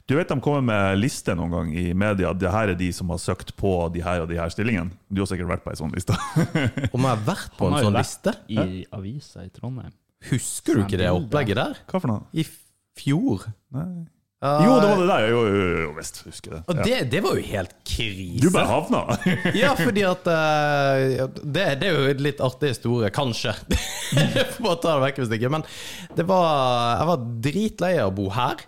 Du vet de kommer med liste noen gang i media. Det her er de som har søkt på de her og de her stillingene. Du har sikkert vært på ei sånn liste. Om jeg har vært på Han en sånn vært liste? i avisa i Trondheim. Husker du ikke det opplegget der? Hva for noe? I fjor? Nei. Jo, det var det der. Jo, jo, jo, jo visst. Husker det. Og Ja. det, det var jo helt krise. Du bare havna! Ja, fordi at uh, det, det er jo en litt artig historie, kanskje. Får bare ta det vekk hvis ikke. Men det var, jeg var dritlei av å bo her.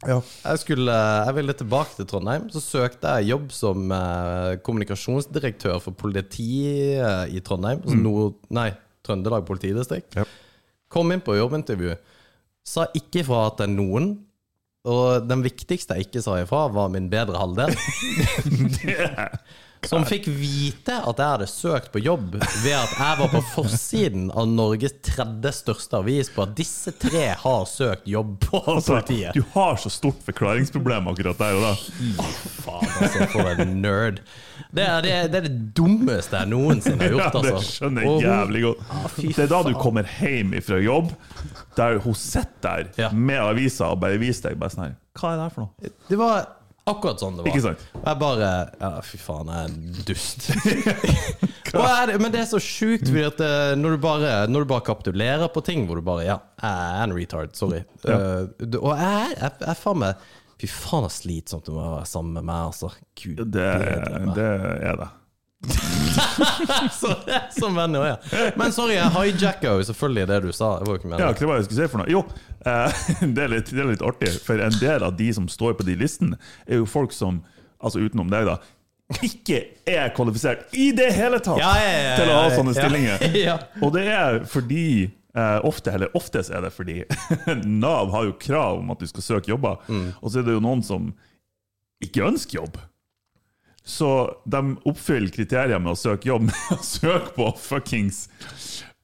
Jeg, skulle, jeg ville tilbake til Trondheim. Så søkte jeg jobb som uh, kommunikasjonsdirektør for politiet i Trondheim. Mm. Nord, nei, Trøndelag politidistrikt. Ja. Kom inn på jobbintervju. Sa ikke ifra til noen. Og den viktigste jeg ikke sa ifra, var min bedre halvdel. Som fikk vite at jeg hadde søkt på jobb ved at jeg var på forsiden av Norges tredje største avis på at disse tre har søkt jobb på Altså, politiet. du har så stort forklaringsproblem akkurat der og da. Faen, altså, for en nerd. Det er det, det er det dummeste jeg noensinne har Ja, gjort, det altså. skjønner jeg jævlig godt. Det er da du kommer hjem fra jobb, der hun sitter der med avisa og bare viser deg bare sånn her Hva er det her for noe? Det var akkurat sånn det var. Ikke sant? Og jeg bare Ja, fy faen, jeg er en dust. og er det, men det er så sjukt, fordi at eh, når du bare Når du bare kapitulerer på ting hvor du bare Ja, jeg er en retard, sorry. Eh, du- og jeg jeg, jeg faen meg Fy faen, så slitsomt det må være sammen med meg, altså. Gud Det, bedre meg. det er det. så, som venner ja. Men sorry, jeg hijacka jo selvfølgelig det du sa. Det var jo ikke Ja, hva var det jeg skulle si for noe? Jo, eh, det, er litt, det er litt artig, for en del av de som står på de listene, er jo folk som, altså utenom deg, da, ikke er kvalifisert i det hele tatt Ja, ja, ja, til å ha sånne stillinger. Ja. Og det er fordi Uh, ofte, eller oftest er det fordi Nav har jo krav om at du skal søke jobber, Mm. og så er det jo noen som ikke ønsker jobb. Så de oppfyller kriterier med å søke jobb med å søke på fuckings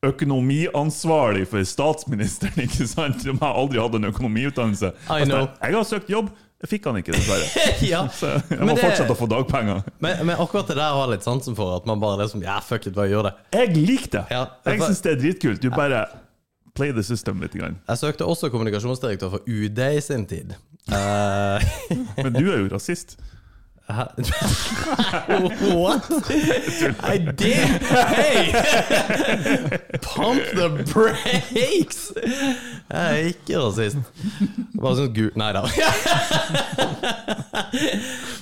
økonomiansvarlig for statsministeren, ikke sant? De har aldri hatt en økonomiutdannelse. Altså. Jeg har søkt jobb, jeg fikk han ikke, dessverre. ja. Så jeg må det- fortsette å få dagpenger. Men, men akkurat det der har litt sansen for. At man bare liksom Ja, fuck it, bare gjør det. Jeg liker det! Ja, Jeg syns det er dritkult. Du bare play the system litt. Grann. Jeg søkte også kommunikasjonsdirektør for UD i sin tid. Eh, Men du er jo rasist. What? Nei, det Hey! Pump the brakes! Jeg er ikke rasist. Bare sånn gud Nei da.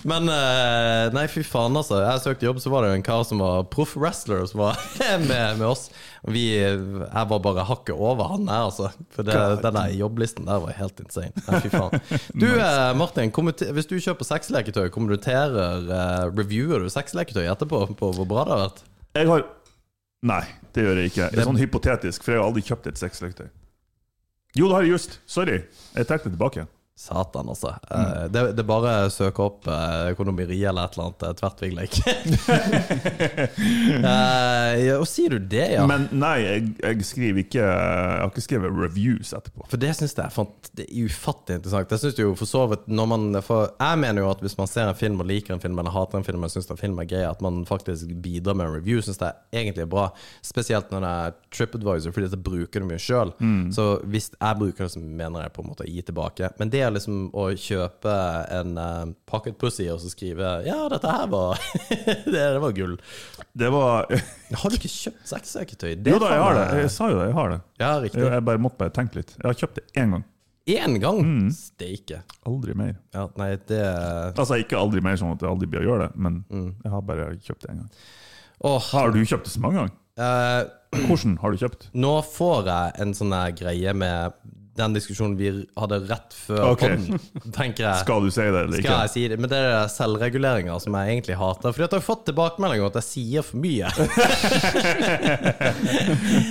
Men eh, Nei, fy faen, altså. Jeg søkte jobb, så var det jo en kar som var proff wrestler, som var med, med oss. Vi, jeg var bare hakket over han der, altså. For det, den der jobblisten der var helt insane. Nei, fy faen. Du eh, Martin, hvis du kjøper sexleketøy, kommenterer, uh, reviewer du sexleketøy etterpå på hvor bra det har vært? Jeg har Nei, det gjør jeg ikke. Det er sånn hypotetisk, for jeg har aldri kjøpt et sexleketøy. Jo, det har jeg just. Sorry. Jeg trekker det tilbake. Satan, altså. Mm. det, det er bare å søke opp eh, økonomeri eller et eller annet uh, tvertvigleik. uh, og sier du det, ja? Men nei, jeg, jeg skriver ikke Jeg har ikke skrevet reviews etterpå. For det syns jeg fant, det er ufattelig interessant. Jeg synes jo for så vidt når man for Jeg mener jo at hvis man ser en film og liker en film eller hater en film og syns en film er gøy, at man faktisk bidrar med en review, syns jeg egentlig er bra. Spesielt når det er TripAdvisor, fordi dette bruker du mye sjøl. Så hvis jeg bruker det, så mener jeg på en måte å gi tilbake. Men det er liksom å kjøpe en uh, pocket pussy og så skrive 'Ja, dette her var det, det var gull'. Det var Har du ikke kjøpt sexleketøy? Jo da, jeg har det. Jeg sa jo det. Jeg har det. Ja, riktig. Jeg bare måtte bare tenke litt. Jeg har kjøpt det én gang. Én gang? Mm. Steike. Aldri mer. Ja, nei, det Altså ikke aldri mer sånn at jeg aldri blir å gjøre det, men Mm. jeg har bare kjøpt det én gang. Oh. Har du kjøpt det så mange ganger? Uh, Hvordan har du kjøpt? Nå får jeg en sånn greie med den diskusjonen vi hadde rett før Ok. podden, tenker jeg. Skal du si det eller ikke? si det? Men det er selvreguleringer som jeg egentlig hater. Fordi at jeg har fått tilbakemeldinger om at jeg sier for mye.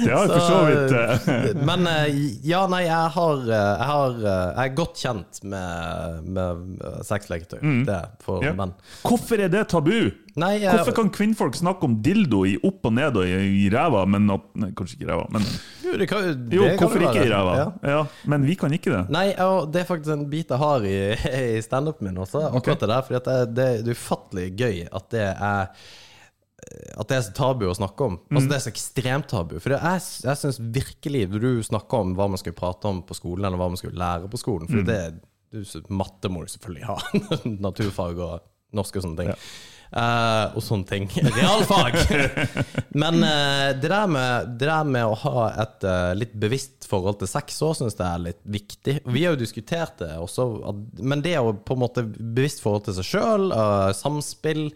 Det har jeg for så vidt eh, Men eh, ja, nei, jeg har, eh, jeg har Jeg er godt kjent med, med sexleketøy. Mm. Det for ja. menn. Hvorfor er det tabu? Nei, jeg, Hvorfor kan kvinnfolk snakke om dildo i opp og ned og i, i ræva, men at, nei, kanskje ikke ræva, men Jo, det kan, det Jo, kan hvorfor det ikke i ræva? Ja. Ja, men vi kan ikke det. Nei, og det er faktisk en bit jeg har i, i standupen min også. Akkurat det der, at det, det, det er ufattelig gøy at det er at det er så tabu å snakke om. Altså Det er så ekstremt tabu. For det er, jeg syns virkelig du snakker om hva man skulle prate om på skolen, eller hva man skulle lære på skolen For det, du, Matte må du selvfølgelig ha. Naturfag og norsk og sånne ting. Eh, og sånne ting. Realfag! Men uh, det, der med, det der med å ha et uh, litt bevisst forhold til sex òg, syns jeg er litt viktig. Vi har jo diskutert det også, at- men det å på en måte bevisst forhold til seg sjøl, samspill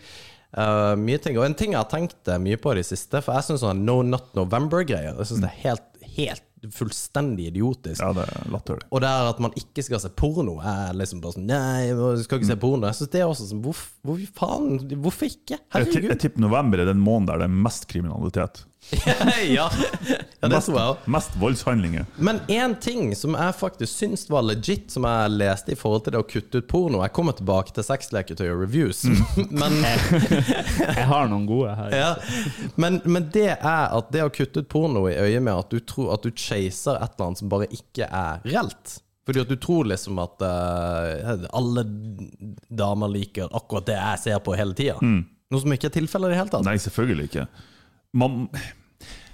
mye ting. Og en ting jeg har tenkt mye på i det siste, for jeg syns sånn No Not November-greier Jeg synes det er helt, helt fullstendig idiotisk. Ja, det er latterlig. Og det er at man ikke skal se porno, er liksom bare sånn Nei, jeg skal ikke se porno. Jeg synes det er også sånn Hvorfor, hvor faen? Hvorfor ikke? Jeg, ti- jeg tipper november er den måneden der det er mest kriminalitet. ja. ja, det tror jeg òg. mest voldshandlinger. Men én ting som jeg faktisk syns var legit, som jeg leste i forhold til det å kutte ut porno Jeg kommer tilbake til sexleketøy og reviews, men Jeg har noen gode her. ja. men, men det er at det å kutte ut porno i øyet med at du tror at du chaser et eller annet som bare ikke er reelt. Fordi at du tror liksom at uh, alle damer liker akkurat det jeg ser på hele tida. Noe som ikke er tilfellet i det hele tatt. Nei, selvfølgelig ikke. Man,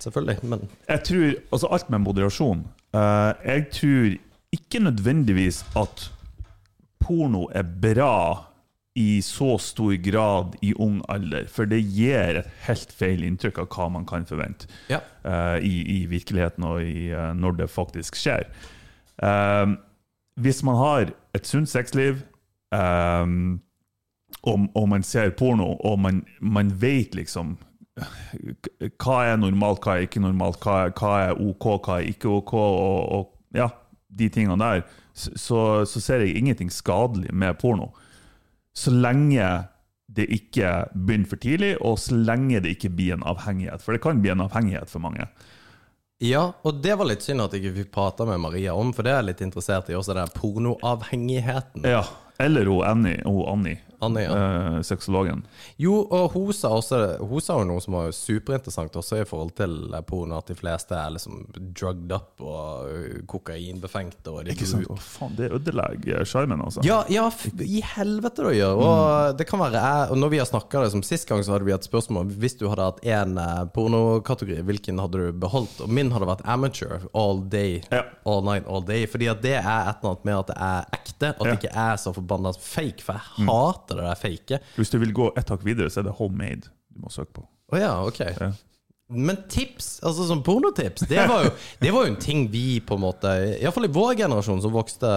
Selvfølgelig, men jeg tror Altså, alt med moderasjon. Eh, jeg tror ikke nødvendigvis at porno er bra i så stor grad i ung alder, for det gir et helt feil inntrykk av hva man kan forvente ja. uh, i, i virkeligheten og i, uh, når det faktisk skjer. Um, hvis man har et sunt sexliv, um, og, og man ser porno, og man, man vet liksom hva er normalt, hva er ikke normalt, hva er, hva er OK, hva er ikke OK, og, og ja, de tingene der, så, så ser jeg ingenting skadelig med porno. Så lenge det ikke begynner for tidlig, og så lenge det ikke blir en avhengighet. For det kan bli en avhengighet for mange. Ja, og det var litt synd at jeg ikke fikk prate med Maria om, for det er jeg litt interessert i også, den pornoavhengigheten. Ja, Eller hun Annie, hun Annie Annie, ja. eh, sexologen. Jo, og hun sa også Hun sa jo noe som var superinteressant også i forhold til porno, at de fleste er liksom drugged up og kokainbefengte. Og de Ikke sant? Å, faen, det ødelegger sjarmen, altså. Ja, ja, i helvete det gjør. Og det kan være og Når vi har snakka det som sist gang, så hadde vi et spørsmål Hvis du hadde hatt én pornokategori, hvilken hadde du beholdt? Og min hadde vært amateur. All day. Ja. All night, all day. Fordi at det er et eller annet med at det er ekte, at det ikke er så forbanna fake. For jeg hater det der fake. Hvis du vil gå et hakk videre, så er det homemade du må søke på. Å ja, ok. Ja. Men tips, altså sånn pornotips, det var jo, det var jo en ting vi på en måte Iallfall i vår generasjon som vokste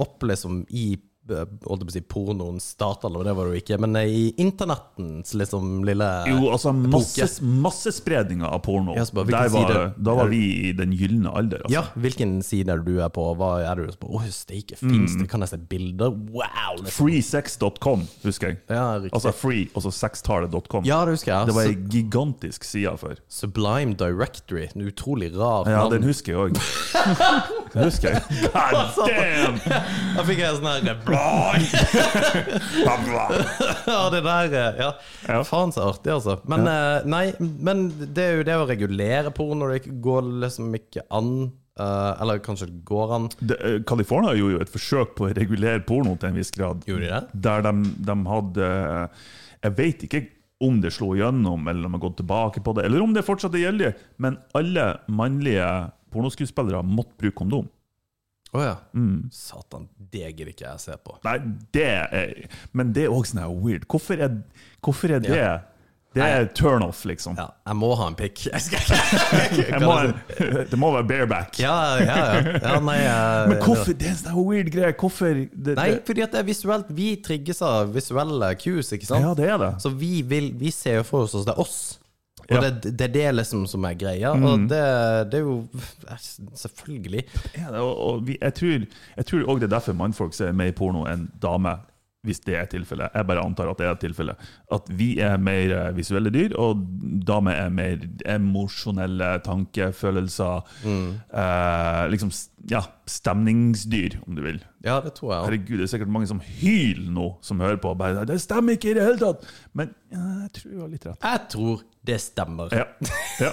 opp liksom i holdt jeg på å si pornoens startalder, det var det jo ikke, men i internettens liksom lille Jo, altså masse, massespredninga av porno. Ja, bare, var, side- da var vi i den gylne alder. Altså. Ja, hvilken side er du er på? Hva er du på? Å, steike, fins det? Kan jeg se bilder? Wow! Liksom. Freesex.com, husker jeg. Ja. Altså free, og så sextallet.com. Ja, det husker jeg. Det var ei gigantisk side før. Sublime Directory. En utrolig rar Ja, den husker jeg òg. Den husker jeg. God damn! Da fikk jeg sånn her Ja, det der eh, Ja, Ja. faen så artig, altså. Men eh, nei, men det er jo det å regulere porno det ikke går liksom ikke an. eh, eller kanskje det går an. Det, California gjorde jo et forsøk på å regulere porno til en viss grad. Gjorde de det? Der de, de hadde Jeg vet ikke om det slo gjennom, eller om de har gått tilbake på det, eller om det fortsatt er gjeldig, men alle mannlige pornoskuespillere måtte bruke kondom. Å ja. Mm. Satan, det gidder ikke jeg se på. Nei, det er Men det er òg sånn weird. Hvorfor er, hvorfor er det Ja. Det er turnoff, liksom. Ja, jeg må ha en pikk. Det må være bareback. Ja, ja, ja. ja nei, jeg- Men hvorfor? Det er en sånn weird greie. Hvorfor det, Nei, fordi at det er visuelt. Vi trigges av visuelle cues, ikke sant? Ja, det er det. Så vi, vil, vi ser jo for oss at det er oss. Og Ja. det, det er det liksom som er greia. Og det, det er jo Selvfølgelig. Ja, det, og, og vi, jeg tror òg det er derfor mannfolk ser mer porno enn damer, hvis det er tilfellet. Jeg bare antar at det er tilfellet. At vi er mer eh, visuelle dyr, og damer er mer emosjonelle tankefølelser. Eh, liksom, ja, stemningsdyr, om du vil. Ja, det tror jeg. Herregud, det er sikkert mange som hyler nå, som hører på. Bare, det stemmer ikke i det hele tatt! Men ja, jeg tror du har litt rett. Jeg tror det stemmer. Ja. ja.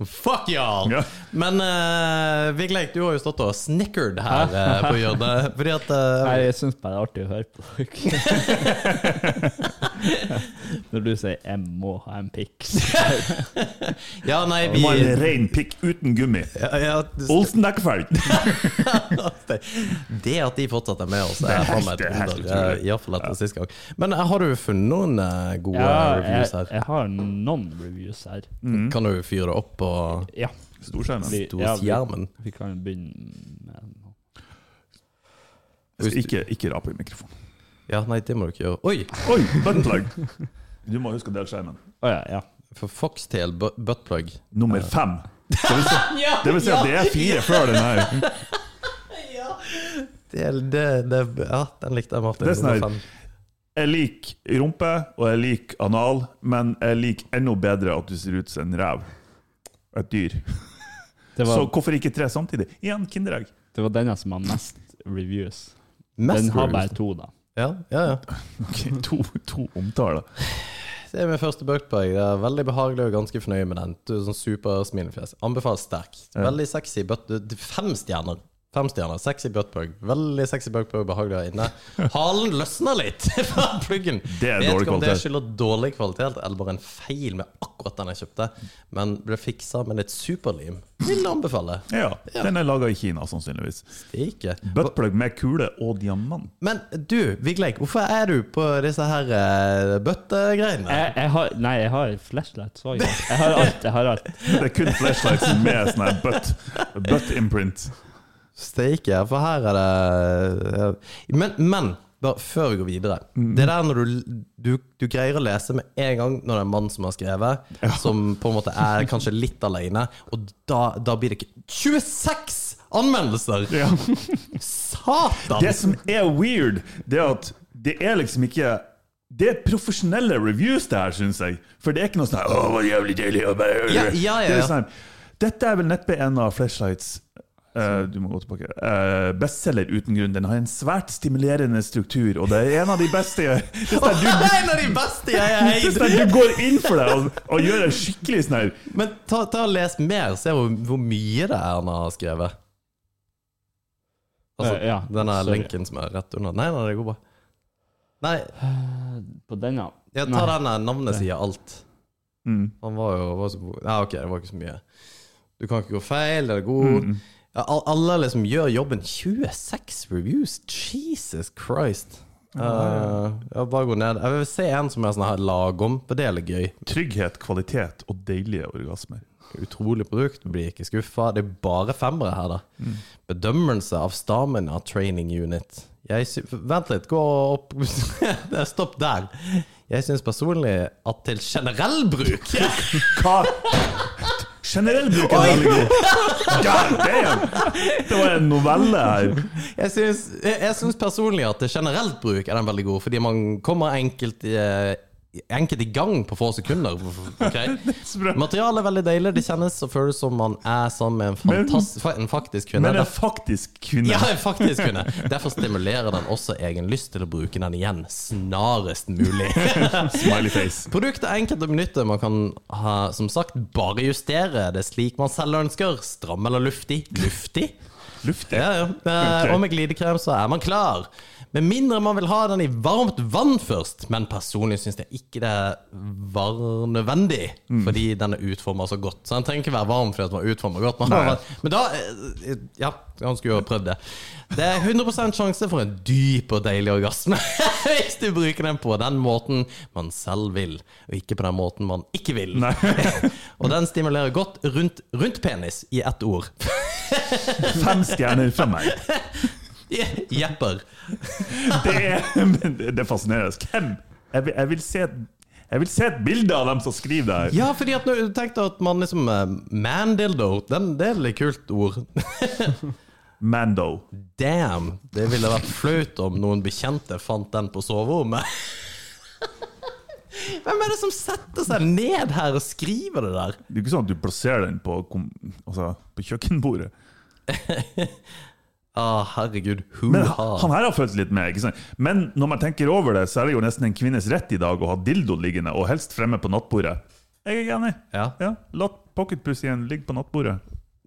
Fuck y'all! Ja. Men uh, Vigleik, du har jo stått og snickered her uh, på hjørnet. Fordi at uh, Nei, jeg syns bare det er artig å høre på dere. Når du sier 'jeg må ha en pikk'. Ja, nei, vi var en ren pikk uten gummi. ja, ja, Olsen-dekkefelt! Det at de fortsatt er med oss, Det er faen meg et under. Iallfall etter sist gang. Men eh, har du funnet noen eh, gode Ja, reviews jeg, her? jeg har noen reviews her. Kan du fyre opp på Ja. Storskjermen. Vi, vi kan begynne med noe. Ikke, ikke rap i mikrofonen. Ja, nei, det må du ikke gjøre. Oi! Oi, buttplug! Du må huske å dele skjermen. Oh, ja, ja. For Foxtail bu- buttplug. Nummer fem. Det vil si, det vil si at det er fire før den her. Det, det, det, ja, den likte jeg, Martin. Det er sånn her- Nummer fem. Jeg liker rumpe, og jeg liker anal, men jeg liker enda bedre at du ser ut som en rev. Et dyr. Det Så var, hvorfor ikke tre samtidig? Igjen Kinderegg. det var denne som har mest reviews. Mest Den har reviews. bare to, da. Ja, ja, ja. Ok, to, to omtaler. Det er min første bøk Det er veldig behagelig og ganske fornøyd med den. Du er sånn super smilefjes. Anbefales sterkt. Veldig sexy butt... Fem stjerner. Fem stjerner. Sexy buttplug. Veldig sexy buttplug, behagelig her inne. Halen løsner litt fra pluggen. Det er Vet dårlig ikke om det kvalitet. skylder dårlig kvalitet eller bare en feil med akkurat den jeg kjøpte, men ble fiksa med litt superlim. Vil anbefale. Ja, Den er laga i Kina, sannsynligvis. Ikke. Buttplug med kule og diamant. Men du, Vigleik, hvorfor er du på disse her uh, bøttegreiene? Jeg, jeg har, nei, jeg har flashlight. Jeg har alt. Jeg har alt. Det er kun flashlights med sånn her butt, butt imprint. Steike, for her er det. Men, men bare før vi går videre Det der når du, du, du greier å lese med en gang når det er en mann som har skrevet, som på en måte er kanskje litt alene, og da, da blir det ikke 26 anmeldelser! Ja. Satan! Det som er weird, det er at det er liksom ikke Det er profesjonelle reviews, det her, syns jeg. For det er ikke noe sånn Å, var jævlig deilig ja, Ja, ja, ja, Det er sånn Dette er vel neppe en av Flashlights eh, du må gå tilbake. Uh, bestselger uten grunn. Den har en svært stimulerende struktur, og det er en av de beste Det er sånn er en av de beste jeg har du, er eid! sånn du går inn for det og, og gjør det skikkelig sånn her Men ta, ta og les mer, se hvor, hvor mye det er han har skrevet. Altså, Eh, ja, denne sorry. linken som er rett under. Nei, nei, det går bra. Nei, På denne ja, ta Nei. denne navnet sier alt. mm. Han var jo var så, Ja, ok, det var ikke så mye. Du kan ikke gå feil, det er god. Mm. Ja, alle liksom gjør jobben. 26 reviews! Jesus Christ. Uh, jeg bare gå ned. Jeg vil se en som er sånn her lagom, for det er litt gøy. Trygghet, kvalitet og deilige orgasmer. Utrolig produkt, du blir ikke skuffa. Det er bare femmere her, da. Bedømmelse av Stamina Training Unit. Vent litt, gå opp Stopp der. Jeg syns personlig at til generell bruk Hva? Generell bruk er veldig god. God damn! Det var en novelle her. Jeg syns, jeg, jeg syns personlig at generelt bruk er den veldig god, fordi man kommer enkelt i, enkelt i gang på få sekunder. Okay. Materialet er veldig deilig. Det kjennes og føles som man er sammen med en, fantastisk, en faktisk kvinne. Men en er faktisk kvinne. Ja, en faktisk kvinne. Derfor stimulerer den også egen lyst til å bruke den igjen snarest mulig. Smiley face. Produktet er enkelt å benytte. Man kan ha, som sagt bare justere det slik man selv ønsker. Stram eller luftig. Luftig? Luftig. Ja, ja. Okay. Og med glidekrem så er man klar. Med mindre man vil ha den i varmt vann først. Men personlig syns jeg ikke det var nødvendig, Mm. fordi den er utforma så godt. Så den trenger ikke være varm fordi den var utforma godt. Men, Nei. men da eh, Ja, han skulle jo ha prøvd det. Det er 100 sjanse for en dyp og deilig orgasme hvis du bruker den på den måten man selv vil, og ikke på den måten man ikke vil. Og den stimulerer godt rundt, rundt penis i ett ord. Fem stjerner fra meg. Jepper. Det er, det er fascinerende. Hvem? Jeg vil, jeg vil se jeg vil se et bilde av dem som skriver det her. Ja, fordi at når du tenkte at man liksom Mandildo, den, det er et litt kult ord. Mando. Damn! Det ville vært flaut om noen bekjente fant den på soverommet. Hvem er det som setter seg ned her og skriver det der? Det er ikke sånn at du plasserer den på, altså, på kjøkkenbordet. Ah, herregud. Men han her har følt litt med. ikke sant? Men når man tenker over det, så er det jo nesten en kvinnes rett i dag å ha dildo liggende, og helst fremme på nattbordet. Jeg er enig. Ja. Ja, La pocketpussyen ligge på nattbordet.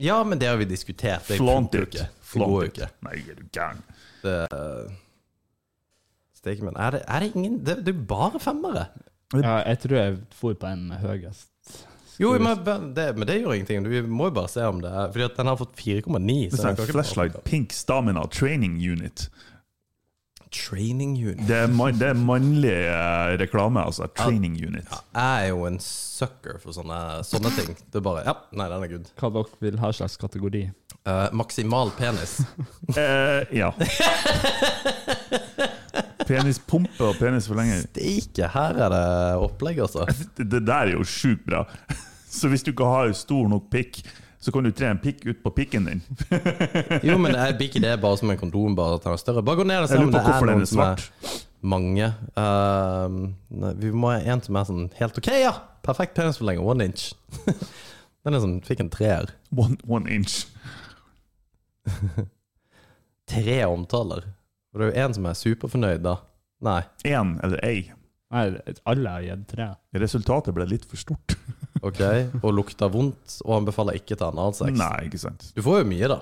ja, men det har vi diskutert. Det Flaunt ut. Flaunt ut. Nei, er du gæren. Det, er det, er det ingen Det, det er bare femmere. Ja, jeg tror jeg for på en med høyest. Jo, men det, men det gjør ingenting. Vi må jo bare se om det er Fordi at den har fått 4,9. Det er Flashlight Pink Stamina Training Unit. Training unit. Det er, man, det er mannlig eh, reklame, altså. Training Unit. Jeg er jo en sucker for sånne, sånne ting. Det er bare Ja, nei, den er good. Hva dere vil ha slags kategori? Uh, maksimal penis. uh, ja. Penispumpe og penisforlenger. Steike, her er det opplegg, altså. Det, det der er jo sjukt bra. Så hvis du ikke har stor nok pikk, så kan du tre en pikk ut på pikken din. Jo, men er ikke det bare som en kondom, bare at den er større? Bare gå ned og se om det er noen som er mange. Uh, vi må ha en som er sånn helt OK, ja! Perfekt penisforlenger, one inch. Den er sånn, fikk en treer. One, one inch. Tre omtaler. Og det er jo en som er superfornøyd, da. Nei. Én eller ei. Nei, alle har gitt tre. Resultatet ble litt for stort. OK. Og lukta vondt, og anbefaler ikke til annen sex. Nei, ikke sant. Du får jo mye, da.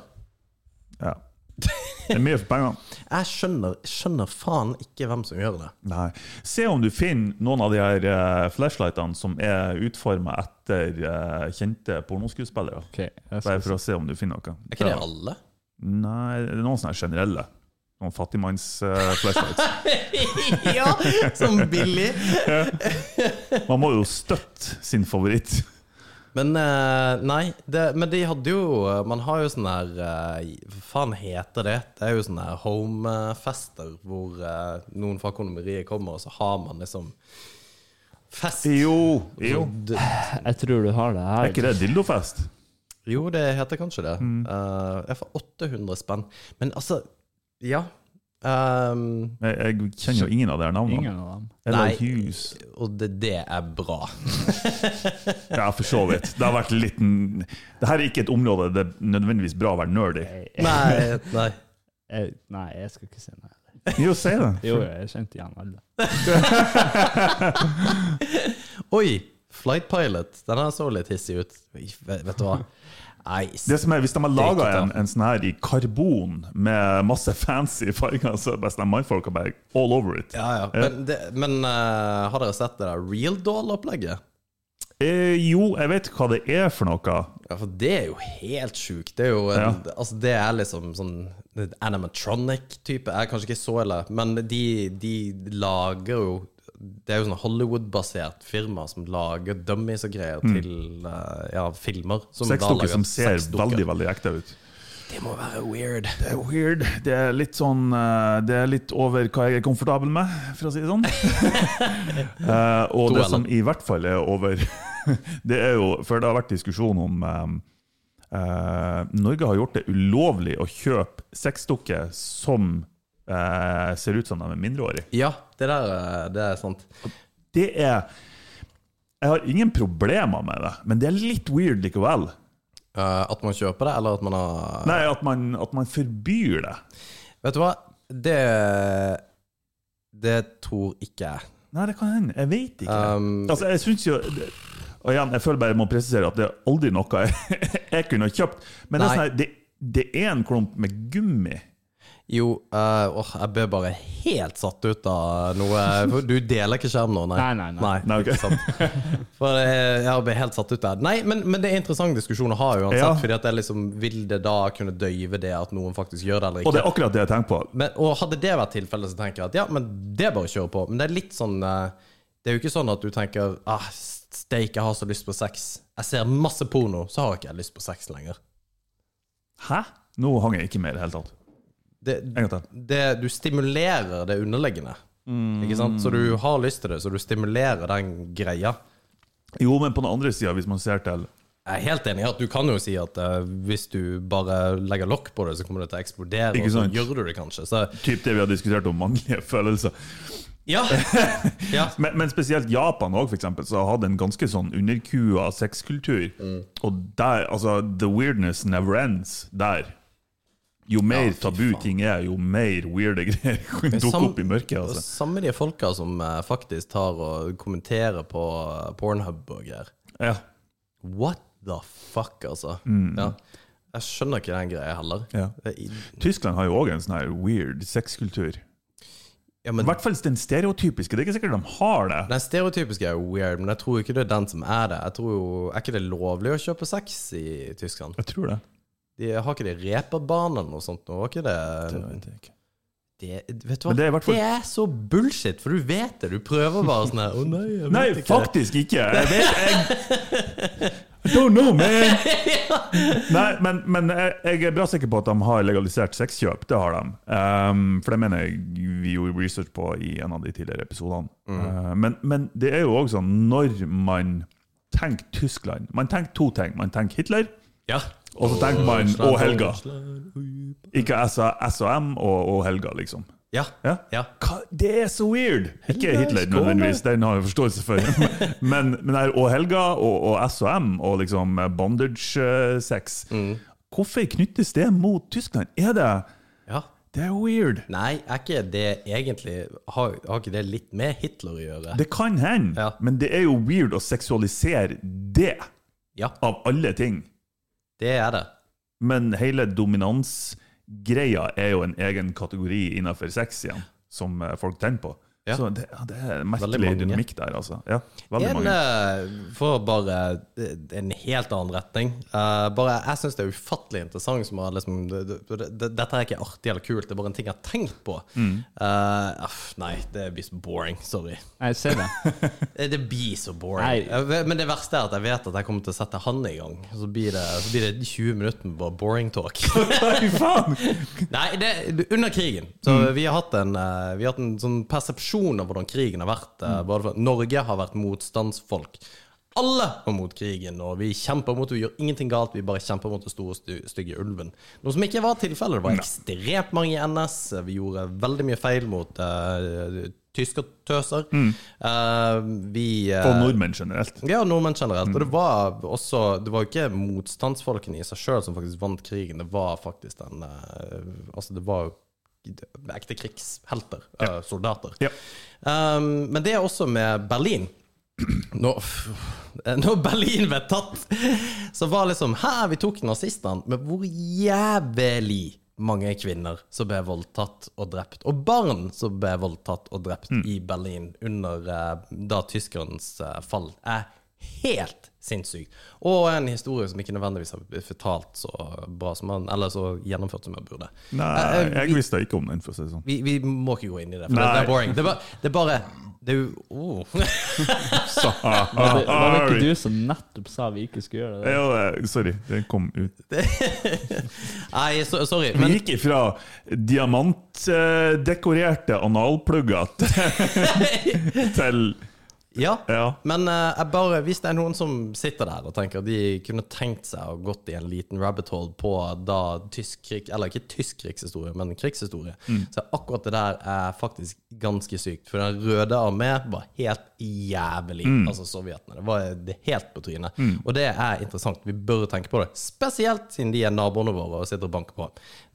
Ja. Det er mye for pengene. Jeg skjønner, skjønner faen ikke hvem som gjør det. Nei. Se om du finner noen av de her uh, flashlightene som er utforma etter uh, kjente pornoskuespillere. Ok, jeg Bare for å se om du finner noe. Er ikke det alle? Nei, det er noen sånne generelle. Noen fattigmanns-flashlights. ja! Som billig. Man må jo støtte sin favoritt. Men uh, nei, det, men de hadde jo Man har jo sånn her uh, Hva faen heter det? Det er jo sånne her homefester hvor uh, noen fra kondomeriet kommer, og så har man liksom fest. Jo, jo. Jeg tror du har det Er ikke det dildofest? Jo, det heter kanskje det. Mm. Uh, jeg får 800 spenn. Men altså, ja. Um, Jeg, jeg kjenner jo ingen av de her navnene. Ingen av dem. Eller Nei. Hughes. og det, det er bra. Ja, for så vidt. Det har vært litt Det her er ikke et område det er nødvendigvis bra å være nerdy. Nei, nei. Jeg, nei, jeg skal ikke si nei. Jo, si det. Jo, jeg kjente igjen alle. Oi! Flight Pilot. Den her så litt hissig ut. Vet, vet du hva? Nei, Det som er, Hvis de har laga en, en sånn her i karbon med masse fancy farger, så er best mannfolka bare all over it. Ja, ja. Men, det, men uh, har dere sett det der Real Doll-opplegget? Eh, jo, jeg vet hva det er for noe. Ja, for det er jo helt sjukt. Det er jo en, Altså, det er liksom sånn animatronic-type. Jeg er kanskje ikke så ille, men de, de lager jo Det er jo sånn Hollywood-basert firma som lager dummies og greier til uh, ja, filmer. Seksdukker som ser sexdukker. veldig veldig ekte ut. Det må være weird. Det er weird. Det er litt sånn eh, Det er litt over hva jeg er komfortabel med, for å si det sånn. uh, og det som i hvert fall er over Det er jo For det har vært diskusjon om um, uh, Norge har gjort det ulovlig å kjøpe sexdukker som eh, ser ut som de er mindreårige. Ja, det der eh, det er sant. Det er Jeg har ingen problemer med det, men det er litt weird likevel. Eh, at man kjøper det, eller at man har Nei, at man, at man forbyr det. Vet du hva? Det Det tror ikke jeg. Nei, det kan hende. Jeg vet ikke. Um, altså, jeg synes jo Og igjen, jeg føler bare jeg må presisere at det er aldri noe jeg, jeg kunne kjøpt. Men det er, sånn det, det er en klump med gummi. Jo, uh, oh, jeg ble bare helt satt ut av noe Du deler ikke skjerm nå, nei? Nei, nei, nei. Nei, okay. ikke sant. For eh, jeg ble helt satt ut der. Nei, men, men det er interessant diskusjon å ha uansett. Ja. Fordi at det er liksom, Vil det da kunne døyve det at noen faktisk gjør det, eller ikke? Og det ikke? er akkurat det jeg tenker på. Men, og hadde det vært tilfellet, så tenker jeg at ja, men det er bare å kjøre på. Men det er litt sånn eh, Det er jo ikke sånn at du tenker ah, steik, jeg har så lyst på sex. Jeg ser masse porno, så har ikke jeg lyst på sex lenger. Hæ? Nå hang jeg ikke med i det hele tatt. Det, det, du stimulerer det underliggende. Ikke sant? Så du har lyst til det, så du stimulerer den greia. Jo, men på den andre sida, hvis man ser til Jeg er helt enig i at du kan jo si at uh, hvis du bare legger lokk på det, så kommer det til å eksplodere, Ikke og så gjør du det kanskje. Så typ det vi har diskutert om mannlige følelser. ja. ja. Men, men spesielt Japan også, for eksempel, så hadde en ganske sånn underkua sexkultur. Mm. Og der, altså, the weirdness never ends der. Jo mer tabu ting er, jo mer weirde greier dukker opp i mørket. Altså. samme de folka som eh, faktisk tar og kommenterer på eh, Pornhub og greier. Ja. What the fuck, altså. Ja. Jeg skjønner ikke den greia heller. Mm. Ja. Tyskland har jo òg en sånn her weird sexkultur. Ja, I hvert fall den stereotypiske. Det er ikke sikkert de har det. Den stereotypiske er jo weird, men jeg tror ikke det er den som er det. Jeg tror jo, Er ikke det lovlig å kjøpe sex i Tyskland? Jeg tror det. De har ikke de reperbane eller noe sånt? nå? Var ikke det Det vet jeg ikke. det, Vet du hva? Det er det er så bullshit, for du vet det. Du prøver bare sånn her Å nei, Nei, ikke. faktisk ikke! Jeg vet jeg, I don't know, man! Nei, men, men jeg, er bra sikker på at de har legalisert sexkjøp. Det har de. Um, for det mener jeg vi gjorde research på i en av de tidligere episodene. Uh, men, men det er jo også sånn når man tenker Tyskland Man tenker to ting. Man tenker Hitler, Ja. Og så tenker man Å Helga. Ikke SAM og Å Helga, liksom. Ja. Ja? Ja. Hva? Det er så weird! Ikke Hitler, nødvendigvis, den har jeg forståelse for. Men, men her, Å, Helga og, og SOM og liksom bondage-sex Mm. Hvorfor knyttes det mot Tyskland? Er det ja. Det er weird. Nei, er ikke det egentlig Har, har ikke det litt med Hitler å gjøre? Det kan hende, Ja. men det er jo weird å seksualisere det, Ja, av alle ting. Det er det. Men hele dominansgreia er jo en egen kategori innenfor sex igjen, som eh, folk tenner på. Ja. Så det, ja, det er merkelig dynamikk der, altså. Ja, veldig En, mange. eh, for bare en helt annen retning Uh, Bare Jeg syns det er ufattelig interessant som er liksom det, det, det, Dette er ikke artig eller kult, det er bare en ting jeg har tenkt på. Mm. Uh, aff, nei, det blir så boring. Sorry. Jeg ser det. Det blir så boring. Nei. Men det verste er at jeg vet at jeg kommer til å sette han i gang. Så blir det, så blir det 20 minutter med bare boring talk. Nei, det, under krigen. Så vi har hatt en, vi har hatt en sånn persepsjon av hvordan krigen har vært. eh, Både for, Norge har vært motstandsfolk. Alle var mot krigen, og vi kjemper mot det. Vi gjør ingenting galt, vi bare kjemper mot den store, stygge ulven. Noe som ikke var tilfellet. Det var ekstremt mange i NS. Vi gjorde veldig mye feil mot uh, tyskertøser. Eh, vi eh, Og nordmenn generelt. ja, nordmenn generelt. Og det var også Det var jo ikke motstandsfolkene i seg sjøl som faktisk vant krigen. Det var faktisk den uh, Altså, det var jo ekte krigshelter. eh, soldater. Ja. Um, men det er også med Berlin. Når, når Berlin ble tatt, så var liksom Her, vi tok nazistene. Men hvor jævlig mange kvinner som ble voldtatt og drept, og barn som ble voldtatt og drept i Berlin under uh, da tyskernes uh, fall, er helt sinnssykt. Og en historie som ikke nødvendigvis har blitt fortalt så bra som man, eller så gjennomført som man burde. Nei, Eh, eh, jeg vi- visste ikke om den, for å si det sånn. vi, vi må ikke gå inn i det, for det, Nei. det er boring. Det er bare Det er, bare, det er jo oh. Var det, var det ikke du som nettopp sa vi ikke skulle gjøre det? Ja, eh, sorry, den kom ut. Nei, so, sorry. Vi gikk ifra diamantdekorerte analplugger til ja. Ja. Men uh, bare, hvis det er noen som sitter der og tenker de kunne tenkt seg å gått i en liten rabbit hole på da tysk krig, eller ikke tysk krigshistorie, men krigshistorie, så akkurat det der er faktisk ganske sykt. For den røde armé var helt jævlig, altså sovjetene. Det var det helt på trynet. Og det er interessant. Vi bør tenke på det. Spesielt siden de er naboene våre og sitter og banker på.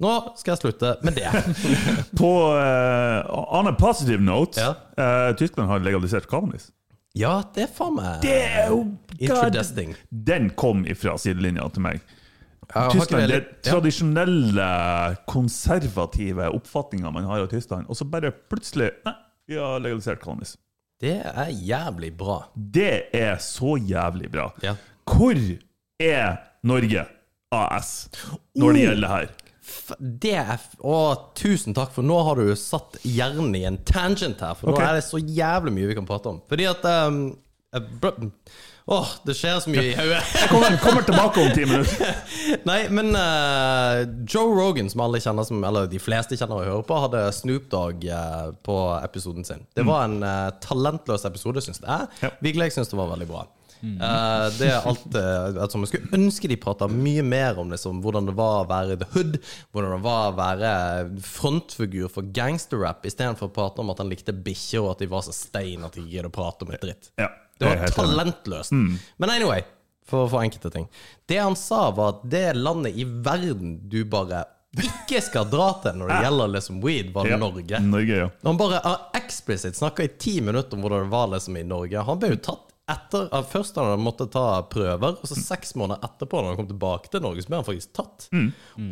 Nå skal jeg slutte med det. På uh, On a positive note, Ja. uh, Tyskland har legalisert cannabis. Ja, det er faen meg Det er jo Interesting. Den kom ifra sidelinja til meg. Tyskland, det tradisjonelle, konservative oppfatninga man har av Tyskland, og så bare plutselig Nei, vi har legalisert cannabis. Det er jævlig bra. Det er så jævlig bra. Ja. Hvor er Norge AS når det Oh! gjelder det her? F- Det er f- Å, tusen takk, for nå har du satt hjernen i en tangent her. For Ok. nå er det så jævlig mye vi kan prate om. Fordi at um, Åh, det skjer så mye i hodet. Kommer, kommer tilbake om ti minutter. Nei, men uh, Joe Rogan, som alle kjenner som Eller de fleste kjenner og hører på, hadde Snoop Dogg uh, på episoden sin. Det var en uh, talentløs episode, syns jeg. Ja. Jeg syns det var veldig bra. Eh, det er alt eh, altså, Jeg skulle ønske de prata mye mer om liksom, hvordan det var å være the hood. Hvordan det var å være frontfigur for gangsterrap, istedenfor å prate om at han likte bikkjer, og at de var så stein at de ikke gidder å prate om et dritt. Ja, Det er var talentløst. Mm. Men anyway, for, for enkelte ting. Det han sa, var at det landet i verden du bare ikke skal dra til når det gjelder liksom weed, var Ja, Norge. Norge, ja. Han bare uh, eksplisitt snakka i ti minutter om hvordan det var liksom i Norge. Han ble jo tatt etter Først han måtte ta prøver, og så seks måneder etterpå, når han kom tilbake til Norge, så ble han faktisk tatt.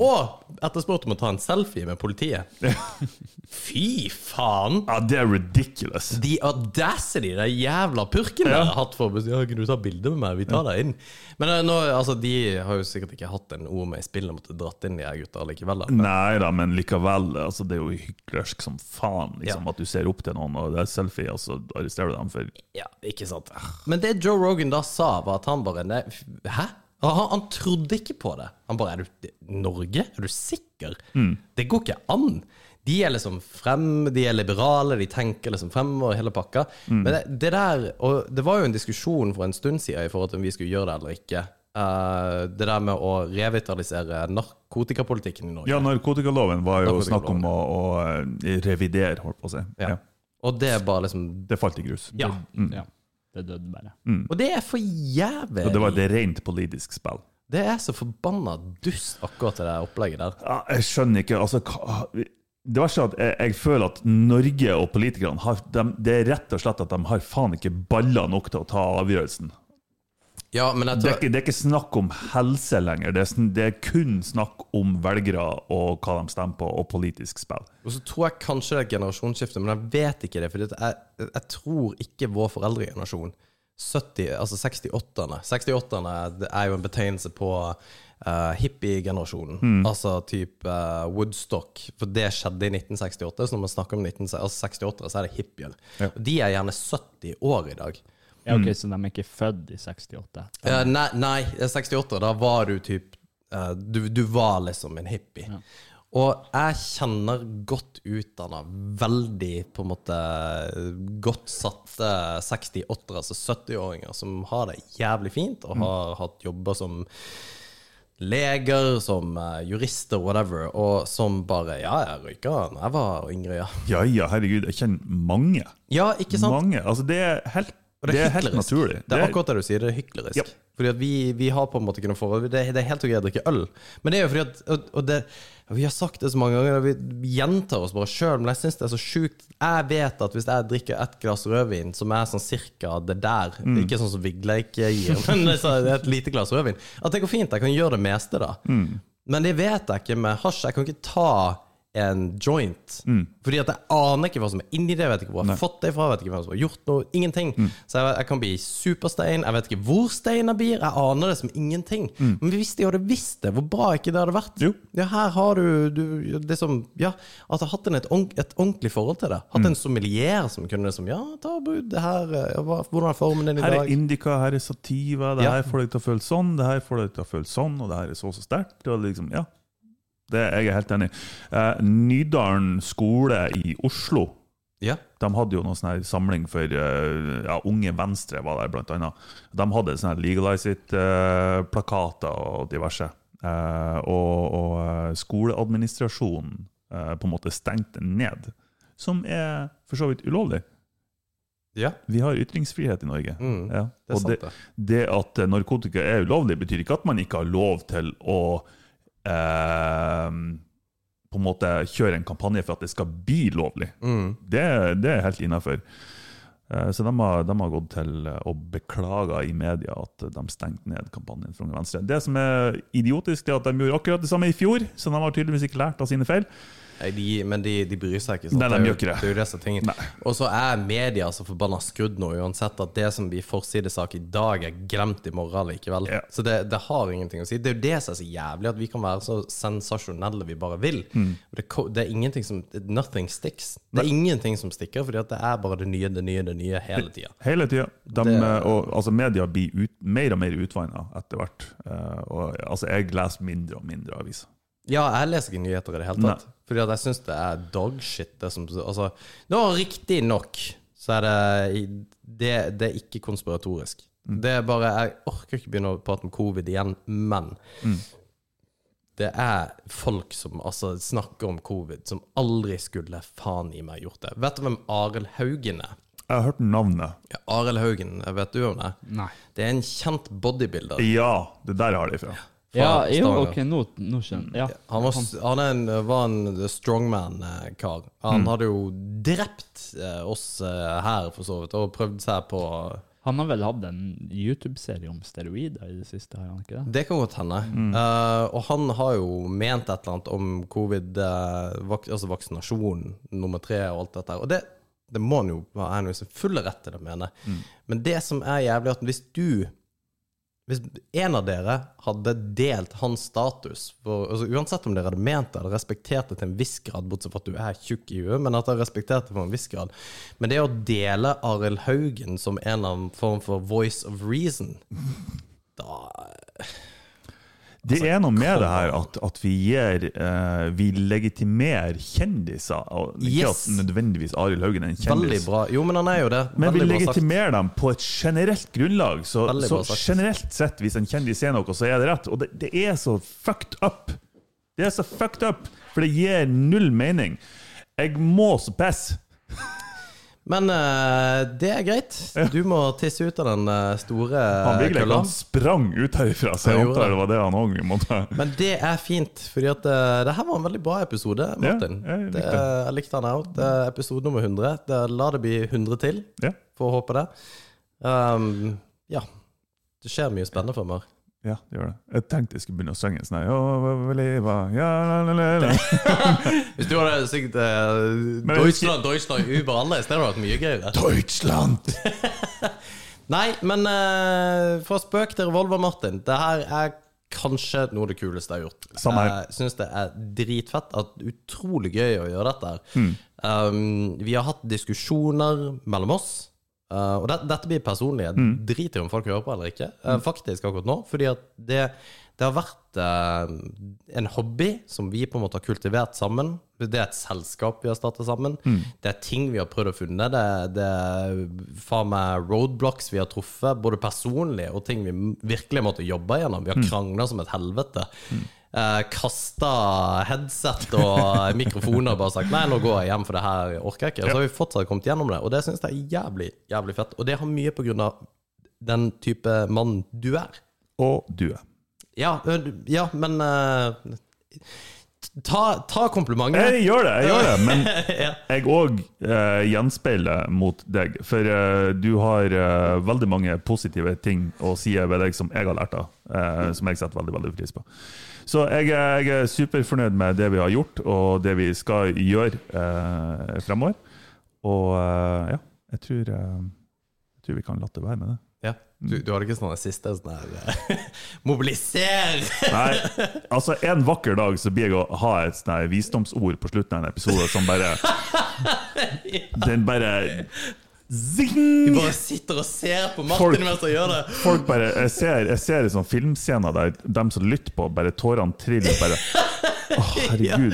Og etterspurt om å ta en selfie med politiet. Fy faen! Ja, det er ridiculous. De audacity, de jævla purkene Ja. har hatt for ja, Kan du ta bilde med meg? Vi tar deg inn. Men eh, nå, altså, de har jo sikkert ikke hatt en ord med i spillet måtte dratt inn de her gutta likevel. Da. Nei da, men likevel. Altså, det er jo hyklersk som faen liksom, Ja. at du ser opp til noen, og det er selfie, og så arresterer du dem for Ja, ikke sant. Men det Joe Rogan da sa, var at han bare nei, Hæ? Han, han trodde ikke på det. Han bare Er du Norge? Er du sikker? Det går ikke an. De er liksom frem, de er liberale, de tenker liksom fremover, hele pakka. Men det, det der Og det var jo en diskusjon for en stund siden i forhold til om vi skulle gjøre det eller ikke. Uh, det der med å revitalisere narkotikapolitikken i Norge. Ja, narkotikaloven var jo Narkotikaloven, snakk om å, å eh, revidere, holdt på å si. Ja. Ja. Og det er bare liksom Det falt i grus. Ja. Ja. Det døde bare. Og det er for jævlig. Og det var et rent politisk spill. Det er så forbanna dust, akkurat det opplegget der. Ja, jeg skjønner ikke altså, Det verste er at jeg, jeg føler at Norge og politikerne har de, Det er rett og slett at de har faen ikke baller nok til å ta avgjørelsen. Ja, men jeg Det er ikke, det er ikke snakk om helse lenger. Det er, det er kun snakk om velgere og hva de stemmer på, og politisk spill. Og så tror jeg kanskje det er et generasjonsskifte, men jeg vet ikke det. For jeg, jeg tror ikke vår foreldregenerasjon 70, altså 68-erne 68-erne er jo en betegnelse på uh, hippie-generasjonen. Altså type uh, Woodstock. For det skjedde i 1968. Så når man snakker om 19, altså 68 så er det hippier. Og de er gjerne 70 år i dag. Ja, ok, Så de er ikke født i 68? Eh, nei, nei, 68, da var du typ eh, du, du var liksom en hippie. Og jeg kjenner godt utdanna, veldig på en måte godt satte 68-, altså 70-åringer som har det jævlig fint, og har hatt jobber som leger, som eh, jurister, whatever, og som bare Ja, jeg røyka da jeg var yngre, ja. Ja ja, herregud, jeg kjenner mange. Ja, ikke sant? Mange. Altså, det er helt, Og det er helt naturlig. Det er akkurat det du sier, det er hyklerisk. Ja. Fordi at vi, vi har på en måte kunnet få det, det er helt ok å drikke øl, men det er jo fordi at Og, og det, vi har sagt det så mange ganger, vi gjentar oss bare sjøl, men jeg syns det er så sjukt. Jeg vet at hvis jeg drikker ett glass rødvin, som er sånn cirka det der Mm. Ikke sånn som Vigleik gir, men det er det er et lite glass rødvin. At det går fint. Jeg kan gjøre det meste, da. Mm. Men det vet jeg ikke med hasj. Jeg kan ikke ta en joint. Mm. Fordi at jeg aner ikke hva som er inni det. Jeg vet ikke hvor jeg har fått det fra. Jeg vet ikke hvem som har gjort noe. Ingenting. Mm. Så jeg, jeg kan bli superstein. Jeg vet ikke hvor steiner blir. Jeg aner det som ingenting. Men hvis de hadde visst det, hvor bra ikke det hadde vært. Mm. Jo. Ja, her har du, du det som, Ja, at jeg har hatt en, et, et ordentlig forhold til det. Mm. Hatt en sommelier som kunne liksom Ja, ta bud, det her. eh, Hvordan er formen din i dag? Her er indica, her er sativa, det Ja. her får deg til å føle sånn, det her får deg til å føle sånn, og det her er så og så sterkt. Liksom, ja. Det er jeg helt enig i. Eh, Nydalen skole i Oslo Ja. de hadde jo noen sånn her samling for eh, ja, Unge Venstre, var der blant annet. De hadde sånne her Legalize It-plakater og diverse. Eh, og og eh, skoleadministrasjonen eh, på en måte stengte ned. Som er for så vidt ulovlig. ja. Vi har ytringsfrihet i Norge. Mm, Ja. Det det, det. det at eh, narkotika er ulovlig, betyr ikke at man ikke har lov til å eh, på en måte kjøre en kampanje for at det skal bli lovlig. Mm. Det, det er helt innafor. Så de har, de har gått til å beklage i media at de stengte ned kampanjen for Unge Venstre. Det som er idiotisk, er at de gjorde akkurat det samme i fjor, så de har tydeligvis ikke lært av sine feil. Nei, de, men de, de bryr seg ikke. Sant? Nei, de Det gjør ikke det. Det det. Nei. Og så er media så forbanna skrudd nå, uansett at det som blir forsidesak i dag, er glemt i morgen likevel. Ja. Så det, det har ingenting å si. Det er jo det som er så jævlig, at vi kan være så sensasjonelle vi bare vil. Mm. Det, det er ingenting som Nothing sticks. Det er ingenting som stikker, fordi det er bare det nye, det nye, det nye hele tida. Hele tida. Altså, media blir ut, mer og mer utvanna etter hvert. Uh, og, altså, jeg leser mindre og mindre aviser. Ja, jeg leser ikke nyheter i det hele tatt. Fordi at jeg syns det er dogshit. Det som, altså, nå, riktig nok så er det, det Det er ikke konspiratorisk. Det er bare Jeg orker ikke begynne å prate om covid igjen, men det er folk som altså, snakker om covid, som aldri skulle faen i meg gjort det. Vet du hvem Arild Haugen er? Jeg har hørt navnet. Ja, Arild Haugen, vet du om det? Nei. Det er en kjent bodybuilder. Ja, det der har de fra. fra Ja, jo, ok, nå, nå skjønner jeg. Ja. Han, var, han er en, var en strongman-kar. Han hadde jo drept eh, oss eh, her, for så vidt, og prøvd seg på Han har vel hatt en YouTube-serie om steroider i det siste, har han ikke det? Det kan godt hende. Eh, og han har jo ment et eller annet om covid, eh, vak altså vaksinasjon nummer tre og alt dette. Og det, det må han jo ha full rett til å mene. Men det som er jævlig, at hvis du Hvis en av dere hadde delt hans status, for, altså uansett om dere hadde ment det, hadde respektert det til en viss grad, bortsett fra at du er tjukk i huet, men at dere respekterte det på en viss grad. Men det å dele Arild Haugen som en eller form for voice of reason, da Det er noe med det her at, at vi gir uh, Vi legitimerer kjendiser. Ikke Yes. at nødvendigvis Arild Haugen er en kjendis. Veldig bra. Jo, men han er jo det. Men vi Veldig legitimerer dem på et generelt grunnlag. Så, så generelt sett, hvis en kjendis er noe, så er det rett. Og det, det er så fucked up. Det er så fucked up, for det gir null mening. Jeg må så pisse. Men uh, det er greit. Du må tisse ut av den eh, store Han virkelig kølla. han sprang ut herifra, så jeg antar det. var det han òg måtte Men det er fint, fordi at eh, det her var en veldig bra episode, Martin. jeg likte det, jeg likte den òg. Episode nummer 100. Det, la det bli 100 til, Ja. får håpe det. Um, ja. Det skjer mye spennende fremover. Ja, det gjør det. Jeg tenkte jeg skulle begynne å synge sånn her. Hvis du hadde syngt uh, Deutschland, Deutschland über alle, stedet hadde vært mye gøyere. Deutschland! Nei, men uh, fra spøk til revolver, Martin. Det her er kanskje noe av det kuleste jeg har gjort. Samme her. Jeg syns det er dritfett. At utrolig gøy å gjøre dette. Hmm. Um, vi har hatt diskusjoner mellom oss. Uh, og det, dette blir personlig. Jeg Hmm. driter i om folk hører på eller ikke. Uh, faktisk akkurat nå. Fordi at det, det har vært uh, en hobby som vi på en måte har kultivert sammen. Det er et selskap vi har startet sammen. Det er ting vi har prøvd å funne. Det, det er faen meg roadblocks vi har truffet, både personlig og ting vi virkelig måtte jobbe gjennom. Vi har krangla som et helvete. Uh, Kasta headset og mikrofoner og bare sagt Nei, nå går jeg hjem, for det her orker jeg ikke. Og så har vi fortsatt kommet gjennom det, og det syns jeg er jævlig, jævlig fett. Og det har mye på grunn av den type mann du er. Og du er. Ja, ja men eh, ta, ta komplimentet. Jeg gjør det, jeg gjør det, men jeg òg eh, gjenspeiler mot deg. For eh, du har eh, veldig mange positive ting og sider ved deg som jeg har lært av, eh, som jeg setter veldig veldig pris på. Så jeg, er- jeg er superfornøyd med det vi har gjort, og det vi skal gjøre eh, fremover. Og eh, ja, jeg tror, eh, jeg tror vi kan la det være med det. Ja. Du, du har ikke sånn siste sånn her eh, Mobiliser! Nei, altså En vakker dag så blir jeg å ha et sånn visdomsord på slutten av en episode som bare Den bare Vi bare sitter og ser på Folk- Martin mens han gjør det. Folk bare, Jeg ser, jeg ser sånn filmscene der dem som lytter på, bare tårene triller. Bare oh, herregud.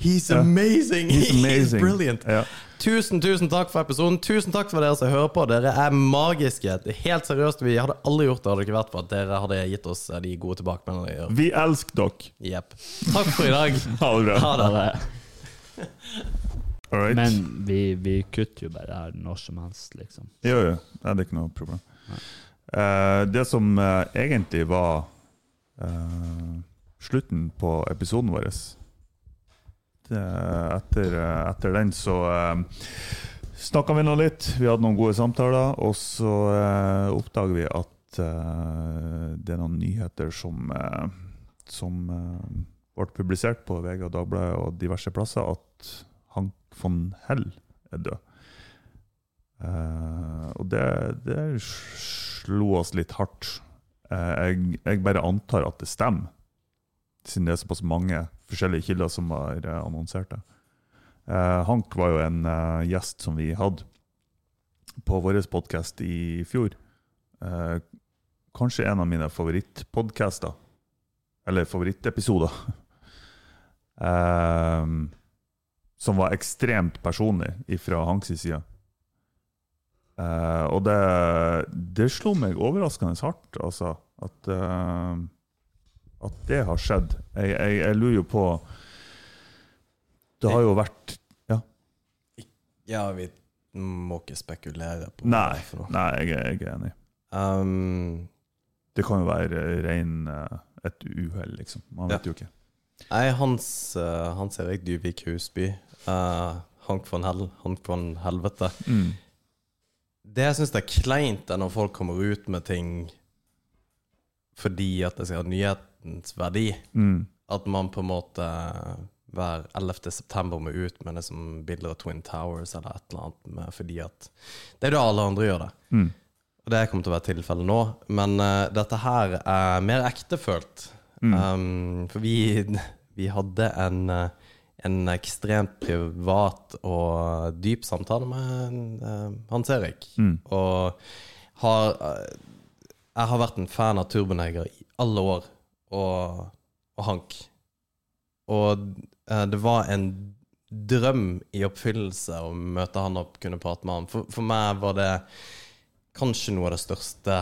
He's amazing! He's amazing. brilliant! Ja. Tusen, tusen takk for episoden. Tusen takk for dere som hører på. Dere er magiske. Det er Helt seriøst, vi hadde aldri gjort det hadde det ikke vært for at dere hadde gitt oss eh, de gode tilbakemeldingene. Vi elsker dere. Yep. Takk for i dag. Ha det bra. Ha det. Bare- All right. Men vi, vi kutter jo bare her når som helst, liksom. Jo, jo. Det er ikke noe problem. Uh, det som uh, egentlig var uh, slutten på episoden vår det, etter, etter den så uh, snakka vi nå litt. Vi hadde noen gode samtaler, og så uh, oppdager vi at det er noen nyheter som, som ble publisert på VG og Dagbladet og diverse plasser, at Hank von Hell er død. Uh, og det, det slo oss litt hardt. Uh, jeg, jeg bare antar at det stemmer, siden det er såpass mange forskjellige kilder som har eh, annonsert det. Uh, Hank var jo en gjest som vi hadde på vår podkast i fjor. Kanskje en av mine favorittpodcaster. Eller favorittepisoder. Eh, som var ekstremt personlig fra hans side. Eh, og det, det slo meg overraskende hardt, altså. At, eh, at det har skjedd. Jeg, jeg, jeg lurer jo på Det har jo vært Ja, vi må ikke spekulere på Nei, det nei jeg, jeg er enig. Um, Det kan jo være rein eh, et uhell, liksom. Man vet Ja. jo ikke. Nei, Hans, Hans Erik Dyvik Husby. Eh, Hank von Hell, Hank von Helvete. Mm. Det jeg syns er kleint, er når folk kommer ut med ting fordi at det skal ha nyhetens verdi. Mm. At man på en måte hver 11. september må ut med liksom bilder av Twin Towers eller et eller annet, med, fordi at det er da alle andre gjør det. Mm. Og det kommer til å være tilfellet nå. Men uh, dette her er mer ektefølt. Mm. Um, for vi, vi hadde en, eh, en ekstremt privat og dyp samtale med eh, Hans Erik. Mm. Og har eh, Jeg har vært en fan av Turboneger i alle år. og, og Hank. Og eh, det var en drøm i oppfyllelse å møte han og kunne prate med han. For, for meg var det kanskje noe av det største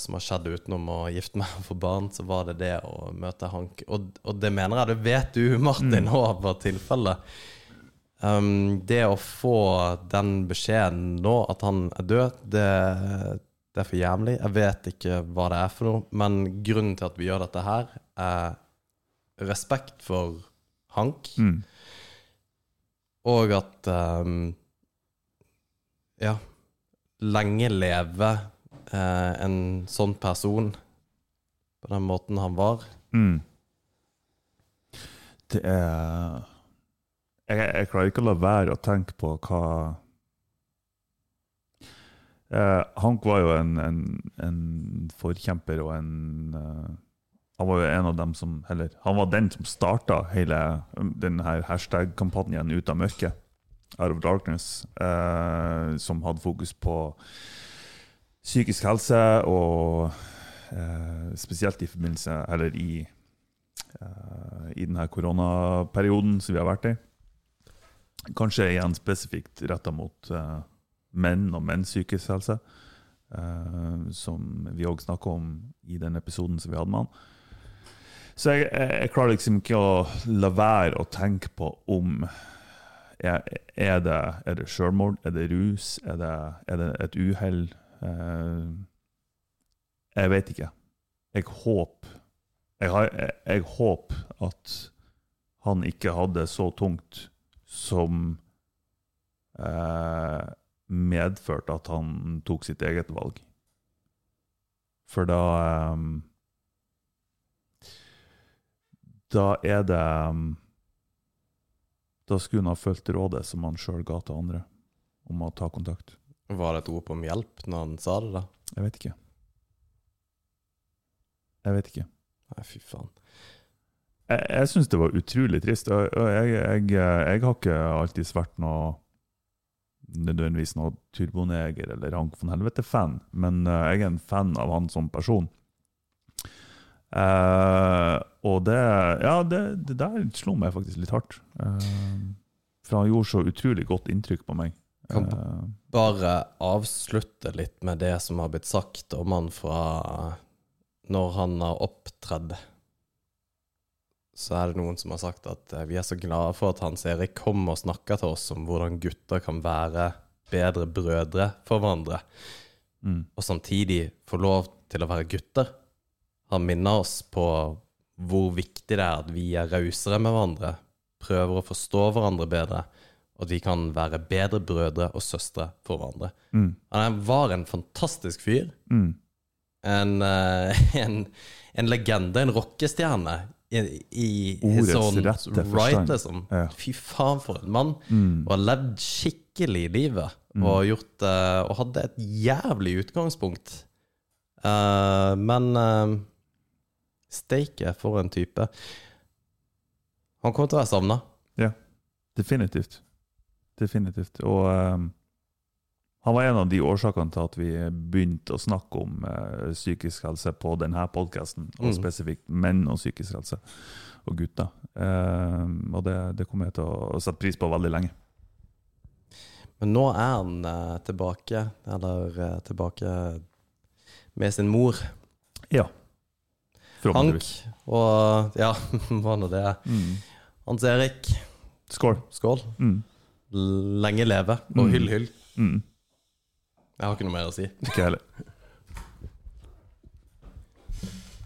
som har skjedd utenom å gifte meg og få barn, så var det det å møte Hank. Og, og det mener jeg, det vet du, Martin, òg var tilfellet. Um, det å få den beskjeden nå, at han er død, det, det er for jævlig. Jeg vet ikke hva det er for noe, men grunnen til at vi gjør dette her, er respekt for Hank, Mm. og at um, Ja, lenge leve eh, en sånn person på den måten han var. Mm. Det er jeg, jeg klarer ikke å la være å tenke på hva eh, Hank var jo en, en, en forkjemper og en eh, Han var jo en av dem som Eller han var den som starta hele denne hashtag-kampanjen Ut av mørket, Out of Darkness, eh, som hadde fokus på psykisk helse og eh, spesielt i forbindelse Eller i eh, i denne koronaperioden som vi har vært i. Kanskje igjen spesifikt retta mot eh, menn og menns psykisk helse, eh, som vi òg snakka om i den episoden som vi hadde med han. Så jeg, jeg, jeg klarer liksom ikke å la være å tenke på om er, er det, er det er det rus, er det, er det et uhell? Eh, jeg vet ikke. Jeg håper jeg, jeg, jeg håper at han ikke hadde så tungt som eh, medførte at han tok sitt eget valg. For da eh, Da er det Da skulle han ha fulgt rådet som han sjøl ga til andre, om å ta kontakt. Var det et rop om hjelp når han sa det, da? Jeg vet ikke. Jeg vet ikke. Nei, fy faen. Jeg, jeg syns det var utrolig trist. jeg, jeg, jeg har ikke alltid vært noe nødvendigvis noe turboneger eller Hank von Helvete-fan, men eh, jeg er en fan av han som person. Uh, og det Ja, det, det der slo meg faktisk litt hardt. Uh, for han gjorde så utrolig godt inntrykk på meg. Kan- Eh, Bare avslutte litt med det som har blitt sagt om han fra når han har opptredd. Så er det noen som har sagt at eh, vi er så glade for at Hans Erik kom og snakka til oss om hvordan gutter kan være bedre brødre for hverandre, mm, og samtidig få lov til å være gutter. Han minner oss på hvor viktig det er at vi er rausere med hverandre, prøver å forstå hverandre bedre, og vi kan være bedre brødre og søstre for hverandre. mm, Han var en fantastisk fyr. mm, En, eh, en, en legende, en rockestjerne i, i his own right, liksom. Ja. Fy faen, for en mann. mm, Og har levd skikkelig livet. Og, gjort, eh, og hadde et jævlig utgangspunkt. Uh, men uh, steike for en type. Han kommer til å være savna. Definitivt. Definitivt. Og um, han var en av de årsakene til at vi begynte å snakke om uh, psykisk helse på denne podkasten, og Mm. spesifikt menn og psykisk helse, og gutter. Um, og det, det kommer jeg til å sette pris på veldig lenge. Men nå er han uh, tilbake, eller uh, tilbake med sin mor, Ja. Hank. Og ja, hva nå det er. Mm. Hans Erik, Skål. skål. Mm. Lenge leve, og hyll, hyll. Mm. Jeg har ikke noe mer å si. Ikke heller.